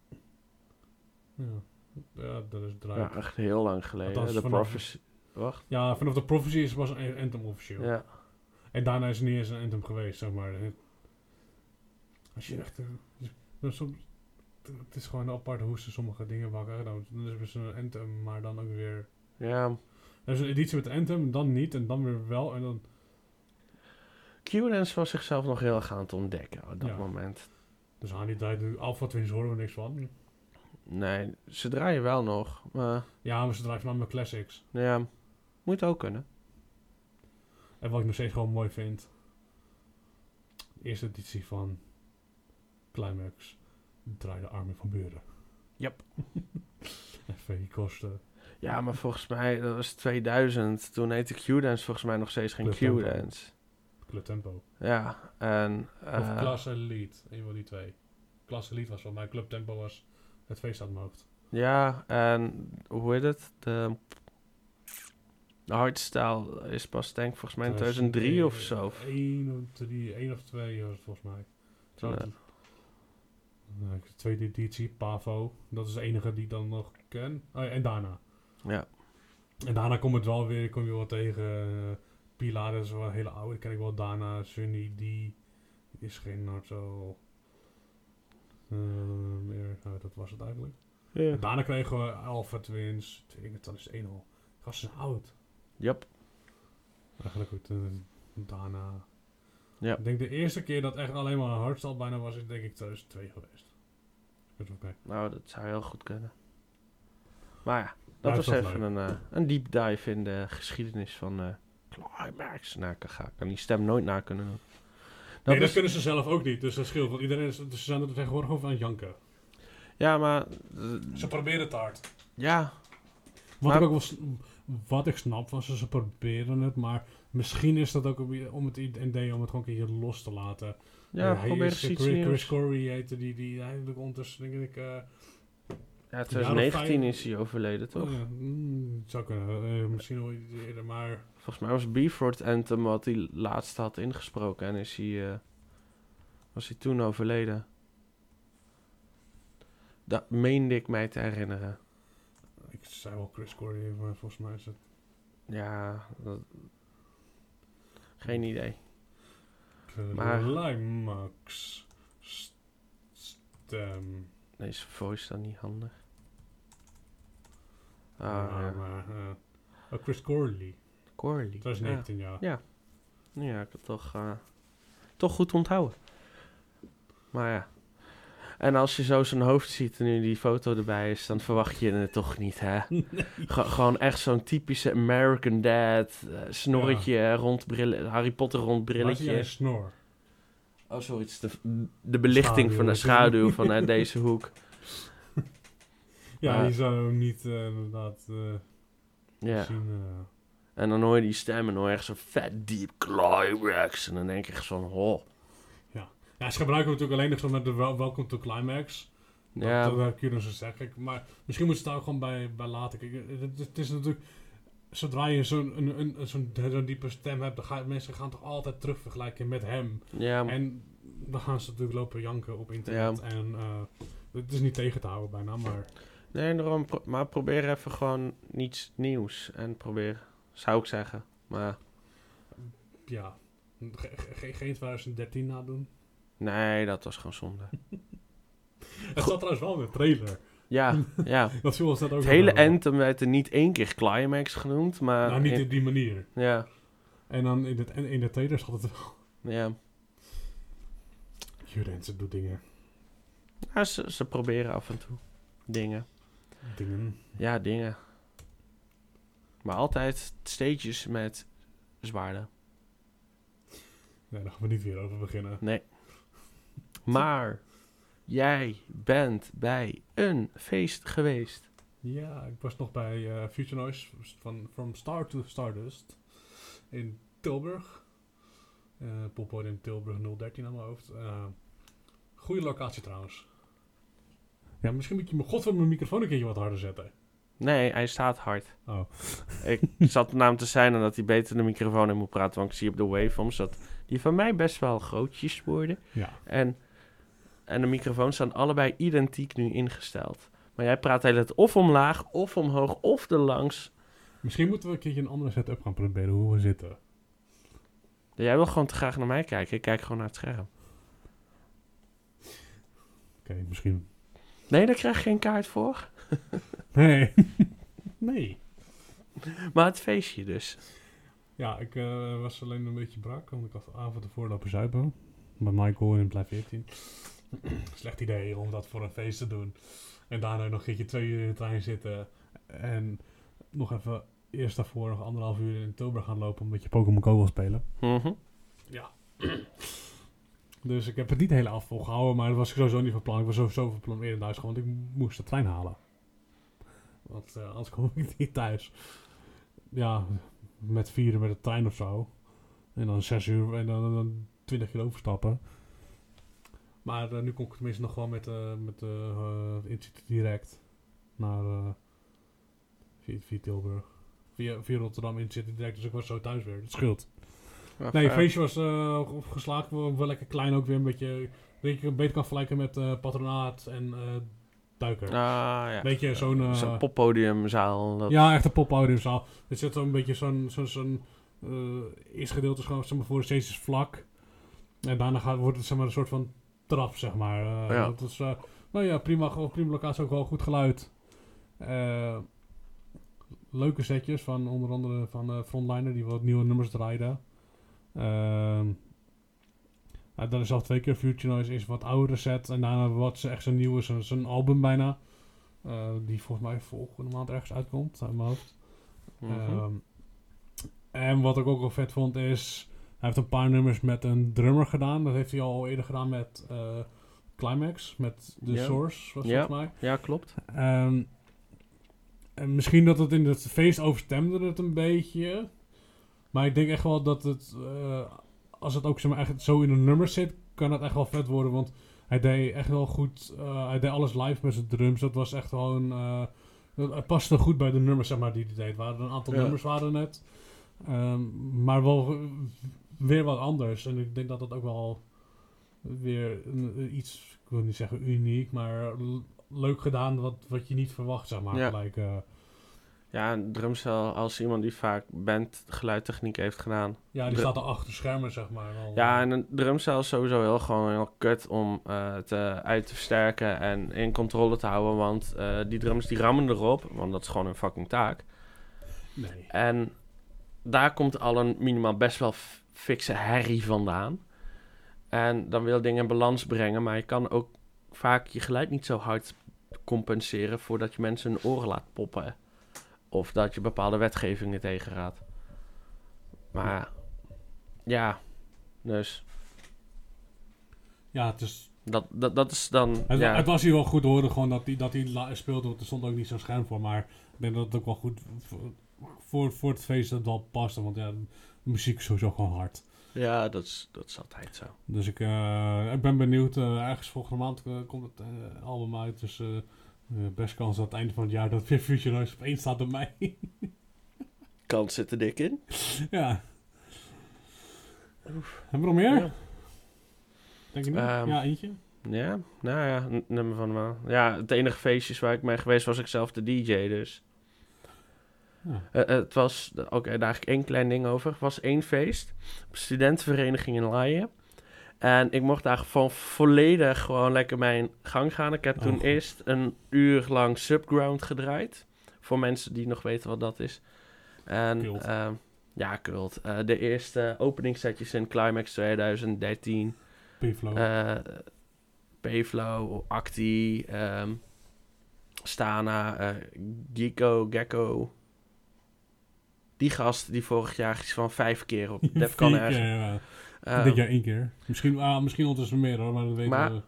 Ja, ja dat is draai. Ja, echt heel lang geleden. Althans, de Prophecy... Wacht. Ja, vanaf de Prophecy is was een Anthem officieel. Ja. En daarna is er niet eens een Anthem geweest, zeg maar. Als je echt... eh, soms, het is gewoon apart hoe ze sommige dingen maken. Dan is er een Anthem, maar dan ook weer... Ja. Er is een editie met Anthem, dan niet, en dan weer wel. En dan... Q-Dance was zichzelf nog heel erg aan het ontdekken op dat Ja. moment. Dus aan die tijd, Alpha Twins horen we niks van. Nee, ze draaien wel nog. Maar Ja, maar ze draaien mijn classics. ja, moet ook kunnen. En wat ik nog steeds gewoon mooi vind... De eerste editie van Climax draaide Armin van Buren. Yep. Even die kosten. Ja, maar volgens mij, dat was 2000. Toen heette Q-Dance volgens mij nog steeds geen. Q-Dance. Club Tempo. Ja, en... Of eh, Class Elite, een van die twee. Class Elite was van mij, Club Tempo was het feest aan mijn hoofd. ja, en hoe heet het? De, de hardstyle is pas denk ik volgens mij in 2003 of zo. 1 of 3, 1 of 2 was het volgens mij. De tweede editie, Pavo. Dat is de enige die ik dan nog ken. Oh, ja, en daarna. Ja, En daarna komt het wel weer, kom je wel tegen. eh Pilar dat is wel een hele oude, die ken ik wel. Daarna Sunny, die is geen Naruto. Eh meer, nou, dat was het eigenlijk. ja. Daarna kregen we Alpha Twins. Ik het, dat is één al. Gasten zijn oud. Yep. Eigenlijk goed. eh, daarna. Ja. Ik denk de eerste keer dat echt alleen maar een hardstyle bijna was, is denk ik 2002 geweest. Dat is oké. Nou, dat zou heel goed kunnen. Maar ja, dat was was even een, eh, een deep dive in de geschiedenis van eh Climax. Nou, ik kan die stem nooit na kunnen doen. Dat nee, dat kunnen ze zelf ook niet. Dus dat scheelt. Want iedereen is, dus ze zijn er tegenwoordig over aan het janken. Ja, maar... eh, Ze proberen het hard. ja, Wat Maar- ik ook wel wat ik snap ze, ze proberen het, maar misschien is dat ook om het idee om het gewoon een keer los te laten. ja hij probeer is, iets Chris. Chris Corey heette die, die eigenlijk ondertussen denk ik. eh, Ja, 2019 vijf- is hij overleden, toch? oh ja, mm, het zou kunnen. Eh, misschien wel iets eerder, maar Volgens mij was Beeford Anthem wat hij laatst had ingesproken. En is hij, eh, was hij toen overleden. Dat meende ik mij te herinneren. ik zei wel Chris Corey, maar volgens mij is het. Ja, dat- geen idee. Maar- Climax stem. Deze voice dan niet handig. Ah, Ja, ja. maar, eh, oh, Chris Corley, Corley. 2019 ja. Ja. Ja, ik heb het toch, eh, toch goed onthouden. Maar ja. En als je zo zijn hoofd ziet en nu die foto erbij is, dan verwacht je het toch niet, hè? Ge- gewoon echt zo'n typische American dad. eh, snorretje, brillen, Harry Potter rond Waar zie jij brilletje. een snor? Oh, sorry, het is de, de belichting van de Schaduw. vanuit deze hoek. Ja, die zou niet eh, inderdaad Ja. zien. eh. En dan hoor je die stem en hoor je echt zo'n vet deep climax. En dan denk ik echt van, oh. Ja, ze gebruiken natuurlijk alleen nog zo met de wel- Welcome to Climax. Ja. Dat, dat kun je dus zo zeggen. Maar misschien moet je het daar ook gewoon bij, bij laten. Kijk, het, het is natuurlijk... Zodra je zo'n een, een, zo'n diepe stem hebt, dan gaan mensen gaan toch altijd terug vergelijken met hem. Ja, En dan gaan ze natuurlijk lopen janken op internet. En eh, het is niet tegen te houden bijna, maar... nee, daarom, pro- maar probeer even gewoon niets nieuws. En probeer, zou ik zeggen. Maar Ja, ge- ge- ge- geen 2013 nadoen. Nee, dat was gewoon zonde. Het zat trouwens wel in de trailer. Ja, ja. Dat net ook Het hele anthem werd er niet één keer climax genoemd, maar... Nou, niet in- op die manier. ja, En dan in, het, in de trailer zat het wel. ja. Jurense doet dingen. Ja, ze, ze proberen af en toe dingen. Dingen. Ja, dingen. Maar altijd stages met zwaarden. Nee, daar gaan we niet weer over beginnen. Nee. Maar jij bent bij een feest geweest. Ja, ik was nog bij eh, Future Noise van From Star to Stardust in Tilburg. Eh Poppodium Tilburg 013 aan mijn hoofd. Eh goede locatie trouwens. Ja, misschien moet je mijn god van mijn microfoon een keertje wat harder zetten. Nee, hij staat hard. Oh. Ik zat naam te zijn dat hij beter de microfoon in moet praten. Want ik zie op de waveforms dat die van mij best wel grootjes worden. Ja. En, en de microfoons staan allebei identiek nu ingesteld. Maar jij praat de hele tijd of omlaag, of omhoog, of erlangs. Misschien moeten we een keertje een andere setup gaan proberen hoe we zitten. Jij wil gewoon te graag naar mij kijken. Ik kijk gewoon naar het scherm. Oké, misschien. Nee, daar krijg je geen kaart voor. Nee. nee. Maar het feestje dus. Ja, ik eh, was alleen een beetje brak, want ik had de avond ervoor lopen zuipen. Met Michael in Blijf 14. Slecht idee om dat voor een feest te doen. En daarna nog een keertje twee uur in de trein zitten. En nog even eerst daarvoor nog anderhalf uur in Tilburg gaan lopen om een beetje Pokémon Go wil spelen. Mhm. Ja. dus ik heb het niet helemaal volgehouden, maar dat was ik sowieso niet van plan. Ik was sowieso van plan eerder naar huis gaan, want ik moest de trein halen. Want eh, anders kom ik niet thuis. Ja, met vieren met de trein of zo. En dan zes uur en dan, dan twintig keer overstappen. Maar eh, nu kom ik tenminste nog gewoon met, eh met de eh Intercity direct naar via, via Tilburg. Via, via Rotterdam Intercity direct, dus ik was zo thuis weer. Het scheelt. Maar Nee, het feestje was geslaagd. Wel, wel lekker klein ook weer. Een beetje, weet je, beter kan vergelijken met patronaat en duiker. Ah, ja. Weet je, zo'n... Zo'n poppodiumzaal. Dat... ja, echt een poppodiumzaal. Er zit zo'n beetje zo'n... zo'n zo'n eerste gedeelte is gewoon zeg maar, voor is vlak. En daarna gaat, wordt het zeg maar, een soort van trap, zeg maar. Eh, Ja. Dat is, eh, nou ja, prima, prima locatie. Ook wel goed geluid. Eh, leuke setjes van onder andere van Frontliner, die wat nieuwe nummers draaiden. Ehm nou, dan is al twee keer Future Noise is wat oudere set. En daarna wat ze echt zo'n nieuwe, zo'n album bijna. Die volgens mij volgende maand ergens uitkomt, uit mijn hoofd. Mhm. Ehm, en wat ik ook wel vet vond is... Hij heeft een paar nummers met een drummer gedaan. Dat heeft hij al eerder gedaan met eh, Climax. Met The. Source, was volgens mij. ja, klopt. Ehm, en misschien dat het in het feest overstemde het een beetje. Maar ik denk echt wel dat het... eh, als het ook zeg maar, echt zo in een nummer zit... kan het echt wel vet worden. Want hij deed echt wel goed... eh, hij deed alles live met zijn drums. Dat was echt dat- het paste goed bij de nummers zeg maar, die hij deed. Er waren een aantal Ja. nummers waren het. Ehm, maar wel weer wat anders. En ik denk dat dat ook wel weer een- iets... Ik wil niet zeggen uniek, maar leuk gedaan wat, wat je niet verwacht, zeg maar. Ja. Gelijk, eh, Ja, een drumstel als iemand die vaak band geluidtechniek heeft gedaan. ja, die staat er achter schermen, zeg maar. Al, Ja, en een drumstel is sowieso heel gewoon heel kut om eh, te, uit te versterken en in controle te houden. Want eh, die drums die rammen erop, want dat is gewoon een fucking taak. Nee. En daar komt al een minimaal best wel fikse herrie vandaan. En dan wil je dingen in balans brengen, maar je kan ook vaak je geluid niet zo hard compenseren voordat je mensen hun oren laat poppen. Of dat je bepaalde wetgevingen tegengaat. Maar ja, dus Ja, het, is, dat, dat, dat is dan. het, ja, het was hier wel goed te horen gewoon dat hij dat speelde. Want er stond ook niet zo'n scherm voor. Maar ik denk dat het ook wel goed voor, voor, voor het feest dat het wel paste. Want ja, muziek is sowieso gewoon hard. Ja, dat is, dat is altijd zo. Dus ik, eh, ik ben benieuwd. eh, ergens volgende maand eh, komt het album uit. Dus best kans dat het einde van het jaar dat weer Future Noise op één staat bij mij. Kans zit er dik in. ja. Hebben we nog meer? Ja. Denk je niet? Ehm, ja, eentje. Ja, nou ja, nummer van de maand. Ja, het enige feestjes waar ik mee geweest was ik zelf de DJ, dus... Ja. Eh, het was, oké, daar eigenlijk één klein ding over. Het was één feest, op studentenvereniging in Laaien. En ik mocht daar gewoon volledig gewoon lekker mijn gang gaan. Ik heb Oh, toen goed. eerst een uur lang Subground gedraaid. Voor mensen die nog weten wat dat is. En, Cult. ehm, ja, cult. Eh, de eerste openingssetjes in Climax 2013. P-Flow. Eh Payflow, Acti, ehm, Stana, eh Gecko, Gecko. Die gast die vorig jaar iets van vijf keer op Defcon keer, ja. Ehm, Dit jaar één keer. Misschien, ah, misschien ondertussen meer hoor, maar dat weten Maar- we.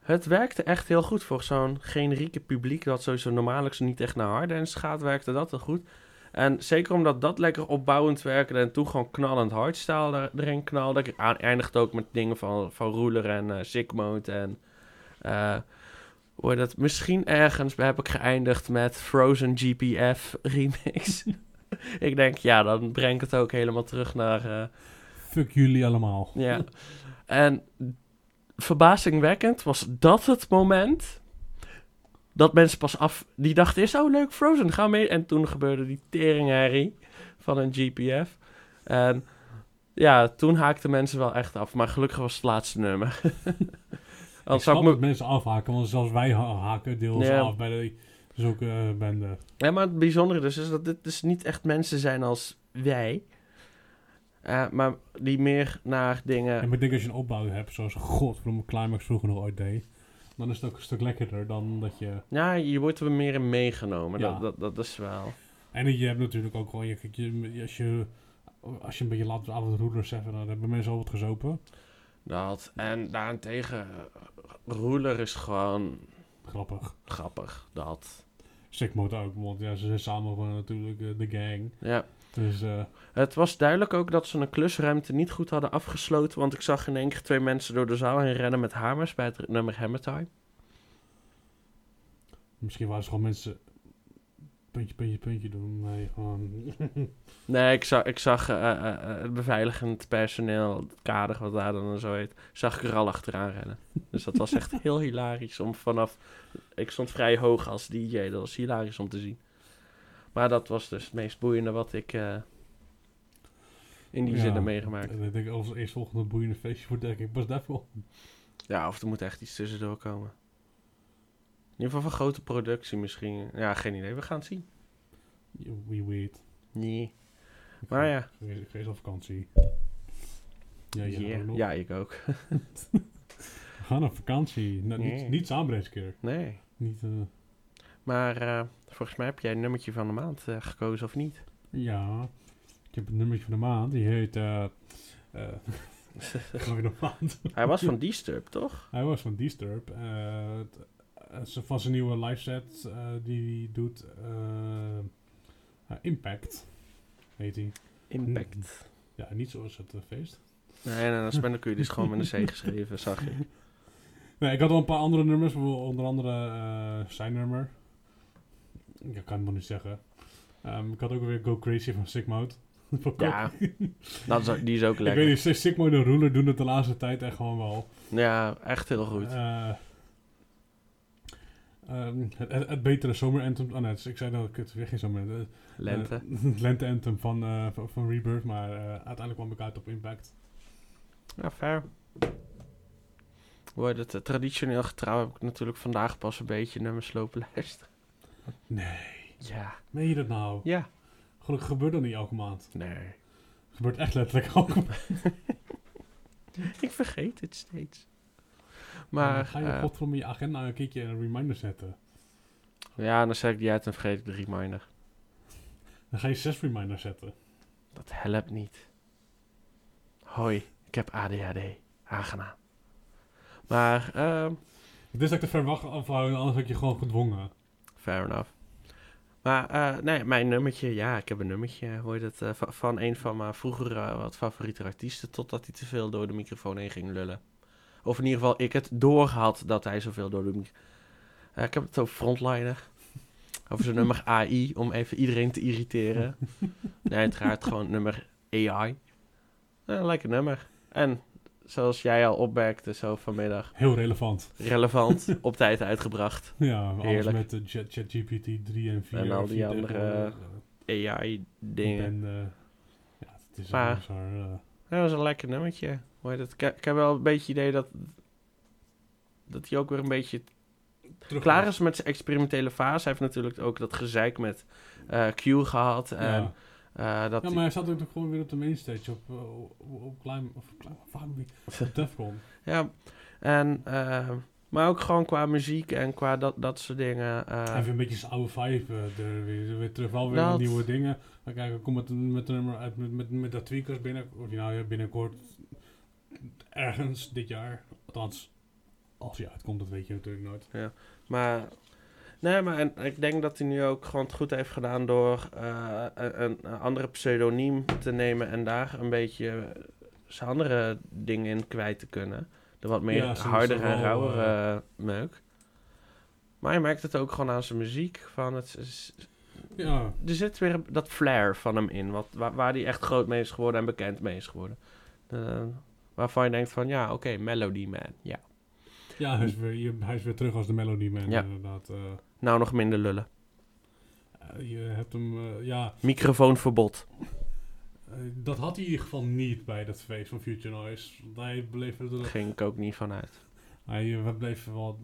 Het werkte echt heel goed voor zo'n generieke publiek dat sowieso normaal niet echt naar harddance gaat, werkte dat heel goed. En zeker omdat dat lekker opbouwend werkte en toen gewoon knallend hardstyle er- erin knalde. Ik eindigde ook met dingen van, van Ruler en eh Sick Mode en... eh heet dat? Misschien ergens heb ik geëindigd met Frozen GPF remix. ik denk, ja, dan breng ik het ook helemaal terug naar... eh, Fuck jullie allemaal. ja. En verbazingwekkend was dat het moment dat mensen pas af... Die dachten eerst, oh leuk, Frozen, we mee. En toen gebeurde die teringherrie van een GPF. En ja, toen haakten mensen wel echt af. Maar gelukkig was het laatste nummer. Ik snap dat me... mensen afhaken, want zelfs wij ha- haken deels Ja. af bij de, zulke eh, bende. Ja, maar het bijzondere dus is dat dit dus niet echt mensen zijn als wij. Eh, maar die meer naar dingen... En ik denk als je een opbouw hebt, zoals godverdomme Climax vroeger nog ooit deed, dan is het ook een stuk lekkerder dan dat je... Ja, je wordt er meer in meegenomen. Ja. Dat, dat, dat is wel... En je hebt natuurlijk ook gewoon, je, je, als, je, als je een beetje laat avond roelers hebben, dan hebben mensen al wat gezopen. Dat. En daarentegen, Ruler is gewoon Grappig. grappig. Dat. Mode ook, want ja, ze zijn samen gewoon natuurlijk eh, de gang. Ja. Dus eh, Het was duidelijk ook dat ze een klusruimte niet goed hadden afgesloten. Want ik zag in één keer twee mensen door de zaal heen rennen met hamers bij het nummer Hammer Time. misschien waren ze gewoon mensen puntje, puntje, puntje doen. Nee, gewoon... Nee, ik zag, ik zag eh, eh, eh, het beveiligend personeel, het kader wat daar dan zo heet, zag ik er al achteraan rennen. Dus dat was echt heel hilarisch om vanaf... Ik stond vrij hoog als DJ, dat was hilarisch om te zien. Maar dat was dus het meest boeiende wat ik in die Ja, zin heb meegemaakt. En ik denk als eerstvolgende boeiende feestje voor denk ik pas daarvoor. Ja, of er moet echt iets tussendoor komen. In ieder geval van grote productie misschien. Ja, geen idee. We gaan het zien. We wait. Nee. Ik Maar ga- ja. Ik geef op vakantie. Ja, ja, Yeah. Ja, ik ook. We gaan op vakantie. Nou, Nee. niet, niet samen deze keer. Nee. Niet, eh, Maar eh, volgens mij heb jij een nummertje van de maand eh, gekozen of niet? ja. Ik heb een nummertje van de maand. Die heet... Gooi de maand. Hij was van Disturb, toch? Hij was van Disturb. Eh, van zijn nieuwe live set eh, die hij doet. eh, Impact heet hij. Impact. Ja, niet zoals het feest. Nee, nee, is ben dus gewoon met een C geschreven, zag ik. Nee, ik had wel een paar andere nummers. bijvoorbeeld Onder andere zijn nummer. Ik kan het nog niet zeggen. Ehm, ik had ook weer Go Crazy van Sick Mode. Ja, dat is ook, die is ook Ik weet lekker. niet, Sick Mode en Ruler doen het de laatste tijd echt gewoon wel. Ja, echt heel goed. Ehm, het, het, het betere zomer anthem. Oh nee, ik zei dat ik het weer geen zomer. eh, Lente. eh, het lente anthem van, eh, van, van Rebirth, maar eh, uiteindelijk kwam ik uit op Impact. Ja, fair. Hoe heet het? eh, Traditioneel getrouw heb ik natuurlijk vandaag pas een beetje nummers lopen luisteren. Nee, Ja. meen je dat nou? Ja. Gelukkig gebeurt dat niet elke maand. Nee. Het gebeurt echt letterlijk elke maand. Ik vergeet het steeds. Maar ga je eh, godverdomme je agenda een keertje een reminder zetten. ja, dan zet ik die uit en vergeet ik de reminder. Dan ga je zes reminders zetten. Dat helpt niet. Hoi, ik heb ADHD. Aangenaam. Maar, ehm Het is dat ik te ver wacht afhouden, anders had ik je gewoon gedwongen. fair enough. Maar eh, nee, mijn nummertje, ja, ik heb een nummertje, hoor je dat, eh, va- van een van mijn vroegere wat favoriete artiesten, totdat hij te veel door de microfoon heen ging lullen. Of in ieder geval, ik het doorhad dat hij zoveel door de ik heb het over Frontliner. Over zijn nummer AI, om even iedereen te irriteren. Nee, uiteraard gewoon nummer AI. Een lekker nummer. En zoals jij al opmerkte zo vanmiddag, Heel relevant. relevant, op tijd uitgebracht. Ja, alles Heerlijk. met de Chat- ChatGPT 3 en 4. En al die 4 andere AI-dingen. En, eh, ja, het is Maar- een bizar, eh, Dat was een lekker nummertje. Hoe heet het? Ik, ik heb wel een beetje het idee dat, dat hij ook weer een beetje terug klaar is met zijn experimentele fase. Hij heeft natuurlijk ook dat gezeik met eh, Q gehad. En, Ja. eh, dat ja, maar hij staat ook gewoon weer op de mainstage op, eh, op, op Climb, of Climb? Op Defcon. ja, en, maar ook gewoon qua muziek en qua dat, dat soort dingen. heeft een beetje zijn oude vibe er weer, weer terug. Wel weer Dat- met nieuwe dingen. Maar kijk, ik kom met, met uit met, met, met dat tweakers binnen, nou ja, binnenkort ergens dit jaar. Althans, als hij uitkomt, dat weet je natuurlijk nooit. Maar, nee, maar en, ik denk dat hij nu ook gewoon het goed heeft gedaan door eh, een, een andere pseudoniem te nemen en daar een beetje zijn andere dingen in kwijt te kunnen. De wat meer Ja, hardere en rauwere eh, meuk. Maar je merkt het ook gewoon aan zijn muziek. Van het, is- Ja, er zit weer dat flair van hem in, wat, waar, waar hij echt groot mee is geworden en bekend mee is geworden. Eh, waarvan je denkt van, ja, oké, Melody Man, ja. ja hij, is weer, je- hij is weer terug als de Melody Man, Ja. inderdaad. eh. Nou, nog minder lullen. Eh, je hebt hem, eh, ja, Microfoonverbod. dat had hij in ieder geval niet bij dat feest van Future Noise. Hij bleef er door, Ging ik ook niet vanuit. hij bleef wel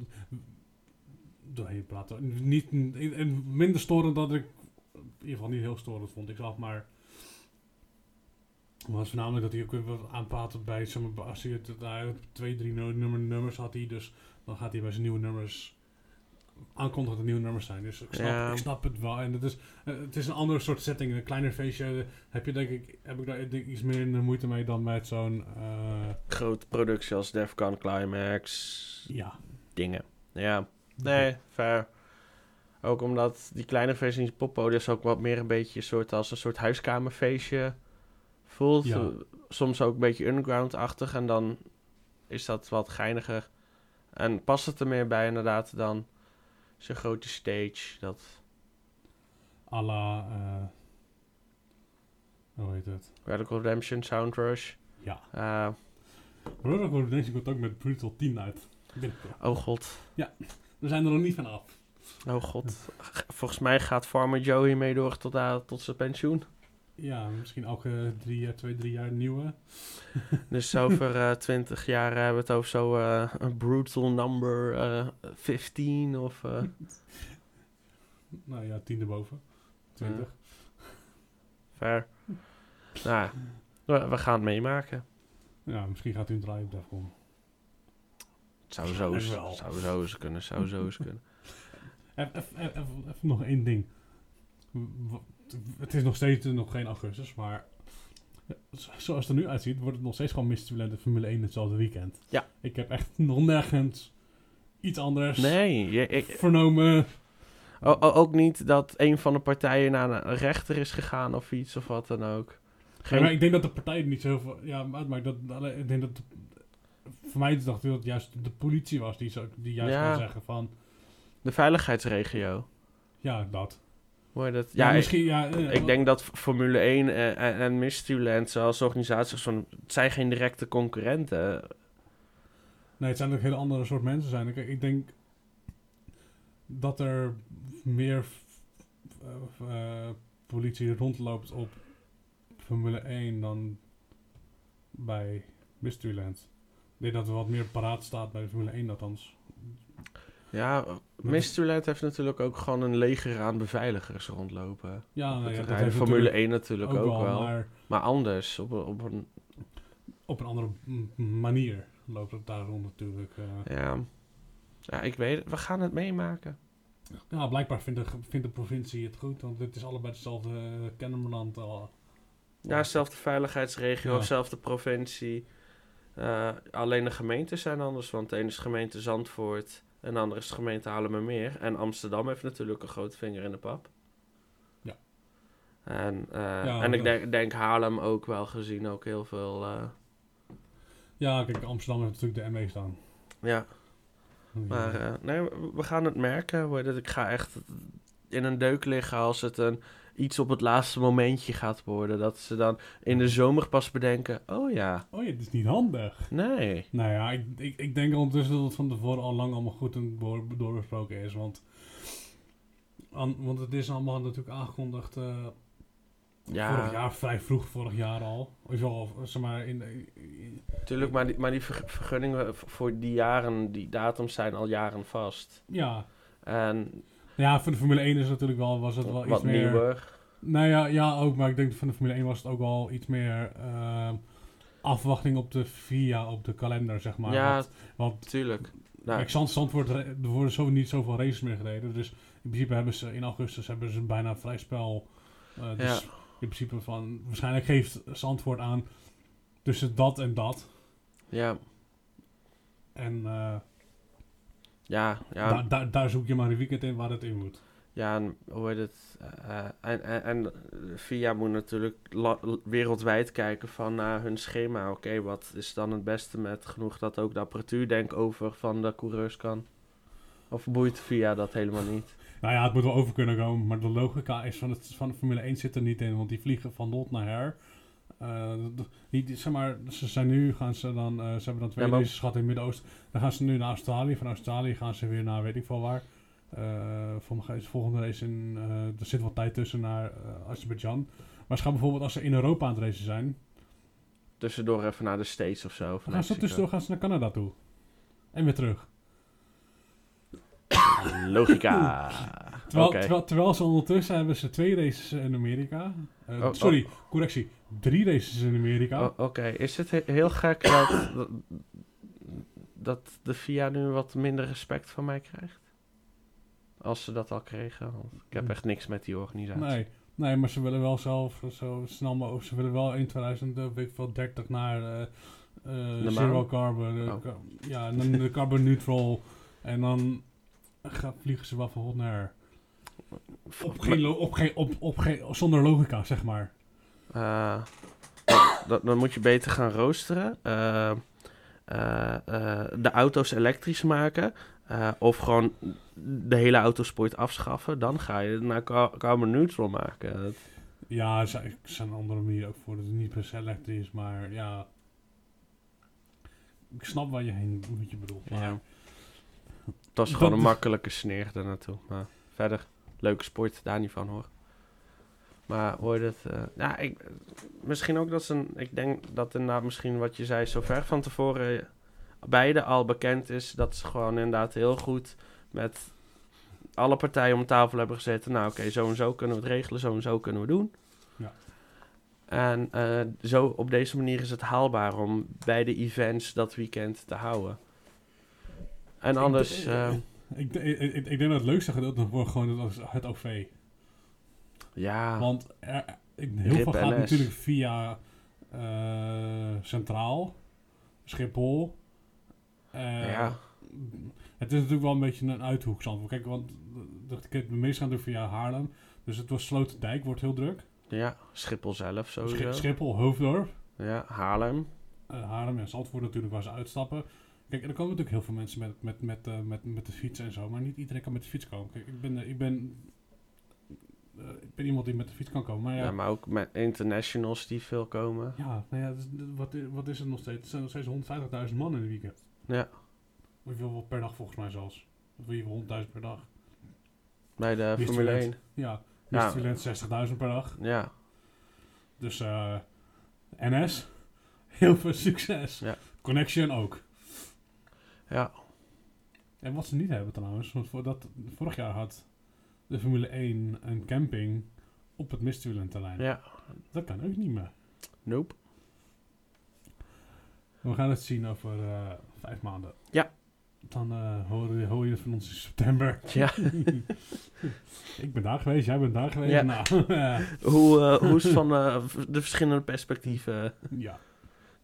doorheen praten. Niet, en minder storend dat ik, in ieder geval niet heel storend vond ik zelf, maar was voornamelijk dat hij ook weer wat aanpraten bij, zeg maar, als hij het, had twee, drie nu- nummer, nummers had hij, dus dan gaat hij bij zijn nieuwe nummers aankondigen dat er nieuwe nummers zijn. Dus ik snap, Ja. ik snap het wel. En het is, eh, het is een andere soort setting. Een kleiner feestje eh, heb je denk ik, heb ik daar denk ik iets meer in de moeite mee dan met zo'n, eh, Grote productie als Defcon Climax. ja. Dingen. Ja, nee, fair. Ook omdat die kleine die poppodiums ook wat meer een beetje soort als een soort huiskamerfeestje voelt. Ja. Soms ook een beetje underground-achtig en dan is dat wat geiniger. En past het er meer bij inderdaad dan zo'n grote stage. Dat, à la, eh, hoe heet het? Radical Redemption, Soundrush. Ja. Eh, Radical Redemption komt ook met Brutal 10 uit. Oh god. We zijn er nog niet van af. Oh god. Volgens mij gaat Farmer Joe hiermee door tot, aan- tot zijn pensioen. Ja, misschien elke drie, jaar, twee, drie jaar nieuwe. Dus over eh 20 jaar hebben we het over zo eh, een brutal number eh 15 of... Nou ja, tien erboven. Twintig. ver. Nou, we, we gaan het meemaken. Ja, misschien gaat u een draai op Defcon. Het zou zo eens, Wel. zou zo eens kunnen, zou zo eens kunnen. Even, even, even, even nog één ding. W- Het is nog steeds nog geen augustus, maar zo- zoals het er nu uitziet, wordt het nog steeds gewoon Mystery en Formule 1 hetzelfde weekend. Ja. Ik heb echt nog nergens iets anders Nee, je, ik, vernomen. o- o- ook niet dat een van de partijen naar een rechter is gegaan of iets of wat dan ook. Ja, maar Geen, ik denk dat de partij niet zo heel veel ja, uitmaakt. Dat, ik denk dat, voor mij dacht ik dat het juist de politie was die, zo, die juist Ja. zeggen van, de veiligheidsregio. ja, dat. Dat? Ja, misschien, ja. Ik denk dat Formule 1 en, en, en Mysteryland als organisaties van... Het zijn geen directe concurrenten. Nee, het zijn ook hele andere soort mensen zijn. Ik, ik denk dat er meer eh, politie rondloopt op Formule 1 dan bij Mysteryland. Ik denk dat er wat meer paraat staat bij Formule 1 althans. Ja, Mysteryland heeft natuurlijk ook gewoon een leger aan beveiligers rondlopen. Ja, nou ja, dat heeft Formule natuurlijk 1 natuurlijk ook, wel. Maar, Maar anders, op, een- op een... op een andere manier loopt het daar rond natuurlijk. eh. Ja, ja, ik weet het. We gaan het meemaken. Ja, blijkbaar vindt de, vindt de provincie het goed, want het is allebei hetzelfde uh, Kennemerland al. Ja, zelfde veiligheidsregio, Ja. zelfde provincie. Eh, alleen de gemeenten zijn anders, want de ene is gemeente Zandvoort en de andere is de gemeente Haarlemmermeer. En Amsterdam heeft natuurlijk een grote vinger in de pap. En, eh, Ja, en ik ja. denk, denk Haarlem ook wel gezien, ook heel veel. eh, Ja, kijk, Amsterdam heeft natuurlijk de MW staan. ja, maar eh, nee, we- gaan het merken. Het? Ik ga echt in een deuk liggen als het een, iets op het laatste momentje gaat worden. Dat ze dan in de zomer pas bedenken, oh ja, Oh ja, dit is niet handig. nee. Nou ja, ik, ik, ik denk ondertussen dat het van tevoren al lang allemaal goed en door, doorbesproken is. Want, want het is allemaal natuurlijk aangekondigd eh, Ja, vorig jaar, vrij vroeg vorig jaar al. Of al, zeg maar, in, in- Tuurlijk, maar die, maar die verg- vergunningen voor die jaren, die datums zijn al jaren vast. ja. En ja, voor de Formule 1 is natuurlijk wel, was het wel iets wat meer... nieuwer. Nou ja, ja, ook, maar ik denk van de Formule 1 was het ook wel iets meer ehm, afwachting op de VIA, op de kalender, zeg maar. ja, Want, want tuurlijk. Nou, Kijk, Zand, er worden zo niet zoveel races meer gereden. Dus in principe hebben ze in augustus hebben ze bijna vrij spel. Eh, dus Ja. in principe van, waarschijnlijk geeft Zandvoort aan tussen dat en dat. ja, En eh, ja, ja, daar- daar- daar zoek je maar een weekend in waar het in moet. ja, en hoe heet het? eh, en, en, en VIA moet natuurlijk wereldwijd kijken van naar hun schema. Oké, wat is dan het beste met genoeg dat ook de apparatuur denk over van de coureurs kan? Of boeit VIA dat helemaal niet? Nou ja, het moet wel over kunnen komen. Maar de logica is van, het, van de Formule 1 zit er niet in. Want die vliegen van lot naar her. Eh, die, zeg maar, ze zijn nu, gaan ze dan, eh, ze hebben dan twee Ja, maar- gehad in het Midden-Oosten. Dan gaan ze nu naar Australië. Van Australië gaan ze weer naar weet ik veel waar. Eh voor mij is de volgende race in, er zit wat tijd tussen naar Azerbeidzjan. Maar ze gaan bijvoorbeeld als ze in Europa aan het racen zijn. Tussendoor even naar de States of zo. Of gaan ze Mexico. tussendoor gaan ze naar Canada toe. En weer terug. Logica. Terwijl, terwijl, terwijl ze ondertussen hebben ze twee races in Amerika. Eh, Oh, sorry, correctie. Drie races in Amerika. O- Oké, is het he- heel gek dat, dat, de VIA nu wat minder respect van mij krijgt? Als ze dat al kregen. Want ik heb echt niks met die organisatie. nee, nee, maar ze willen wel zelf zo snel mogelijk. Ze willen wel in 2030 naar eh, eh, De zero carbon. Oh. ca- Ja, en dan de carbon neutral. En dan gaan, vliegen ze wel van hot naar. Op geen, op geen, op, op geen, zonder logica, zeg maar. Eh, dan, dan moet je beter gaan roosteren. Eh, eh, de auto's elektrisch maken. of gewoon de hele autosport afschaffen. Dan ga je het naar ca- carbon neutral maken. Dat- Ja, er zijn, er andere manieren ook voor. Dat het niet per se elektrisch, maar ja. Ik snap waar je heen wat je bedoelt. Maar Ja. Het was gewoon Dat- een makkelijke sneer daar naartoe. Maar verder, leuke sport, daar niet van hoor. Maar hoor je het? eh, ja, ik, misschien ook dat ze. een- Ik denk dat inderdaad misschien wat je zei, zo ver van tevoren beide al bekend is. Dat ze gewoon inderdaad heel goed met alle partijen om tafel hebben gezeten. Nou, oké, zo en zo kunnen we het regelen, zo en zo kunnen we doen. Ja. En eh, zo op deze manier is het haalbaar om beide events dat weekend te houden. En anders. eh, eh, ik, ik, ik, ik denk dat het leukste gedeelte nog wordt gewoon het, het OV. ja, Want er, heel Rip veel gaat natuurlijk via eh, Centraal, Schiphol. Eh, ja, Het is natuurlijk wel een beetje een uithoek. Kijk, want de, de, meeste gaan natuurlijk via Haarlem. Dus het was Sloterdijk, wordt heel druk. ja, Schiphol zelf sowieso. Schip, Schiphol, Hoofddorp. Ja, Haarlem. eh, Haarlem en Zandvoort natuurlijk waar ze uitstappen. Kijk, er komen natuurlijk heel veel mensen met, met, met, eh, met, met de fiets en zo, maar niet iedereen kan met de fiets komen. Kijk, ik ben, eh, ik ben, eh, ik ben iemand die met de fiets kan komen, maar Ja. ja, maar ook met internationals die veel komen. ja, nou ja, dus, wat, i- wat is het nog steeds? Het zijn nog steeds 150.000 man in een weekend. Ja, Hoeveel per dag volgens mij zelfs. Of in ieder geval 100.000 per dag. bij de is Formule talent? 1. Ja, Ja. ja. 60.000 per dag. Ja, Dus eh, NS, heel veel succes. Ja. Connection ook. Ja, En wat ze niet hebben trouwens, want voor dat, vorig jaar had de Formule 1 een camping op het Mistwielenterrein. ja. Dat kan ook niet meer. Nope. We gaan het zien over eh, vijf maanden. Ja. Dan eh hoor, je, hoor je van ons in september. Ja. Ik ben daar geweest, jij bent daar geweest. Ja. Nou, eh, hoe, hoe is het van de verschillende perspectieven? ja.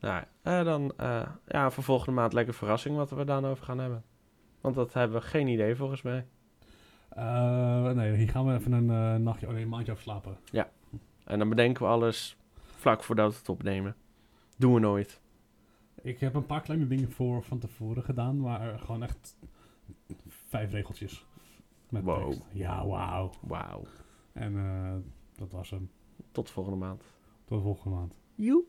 Nou, eh, dan eh, ja, voor volgende maand lekker verrassing wat we dan over gaan hebben. Want dat hebben we geen idee volgens mij. Eh, nee, hier gaan we even een eh, nachtje, oh nee, een maandje afslapen. Ja. En dan bedenken we alles vlak voordat we het opnemen. Doen we nooit. Ik heb een paar kleine dingen voor van tevoren gedaan, maar gewoon echt vijf regeltjes. Met Wow. tekst. Ja, wauw. Wauw. En eh, dat was hem. Tot volgende maand. Tot volgende maand. Joep.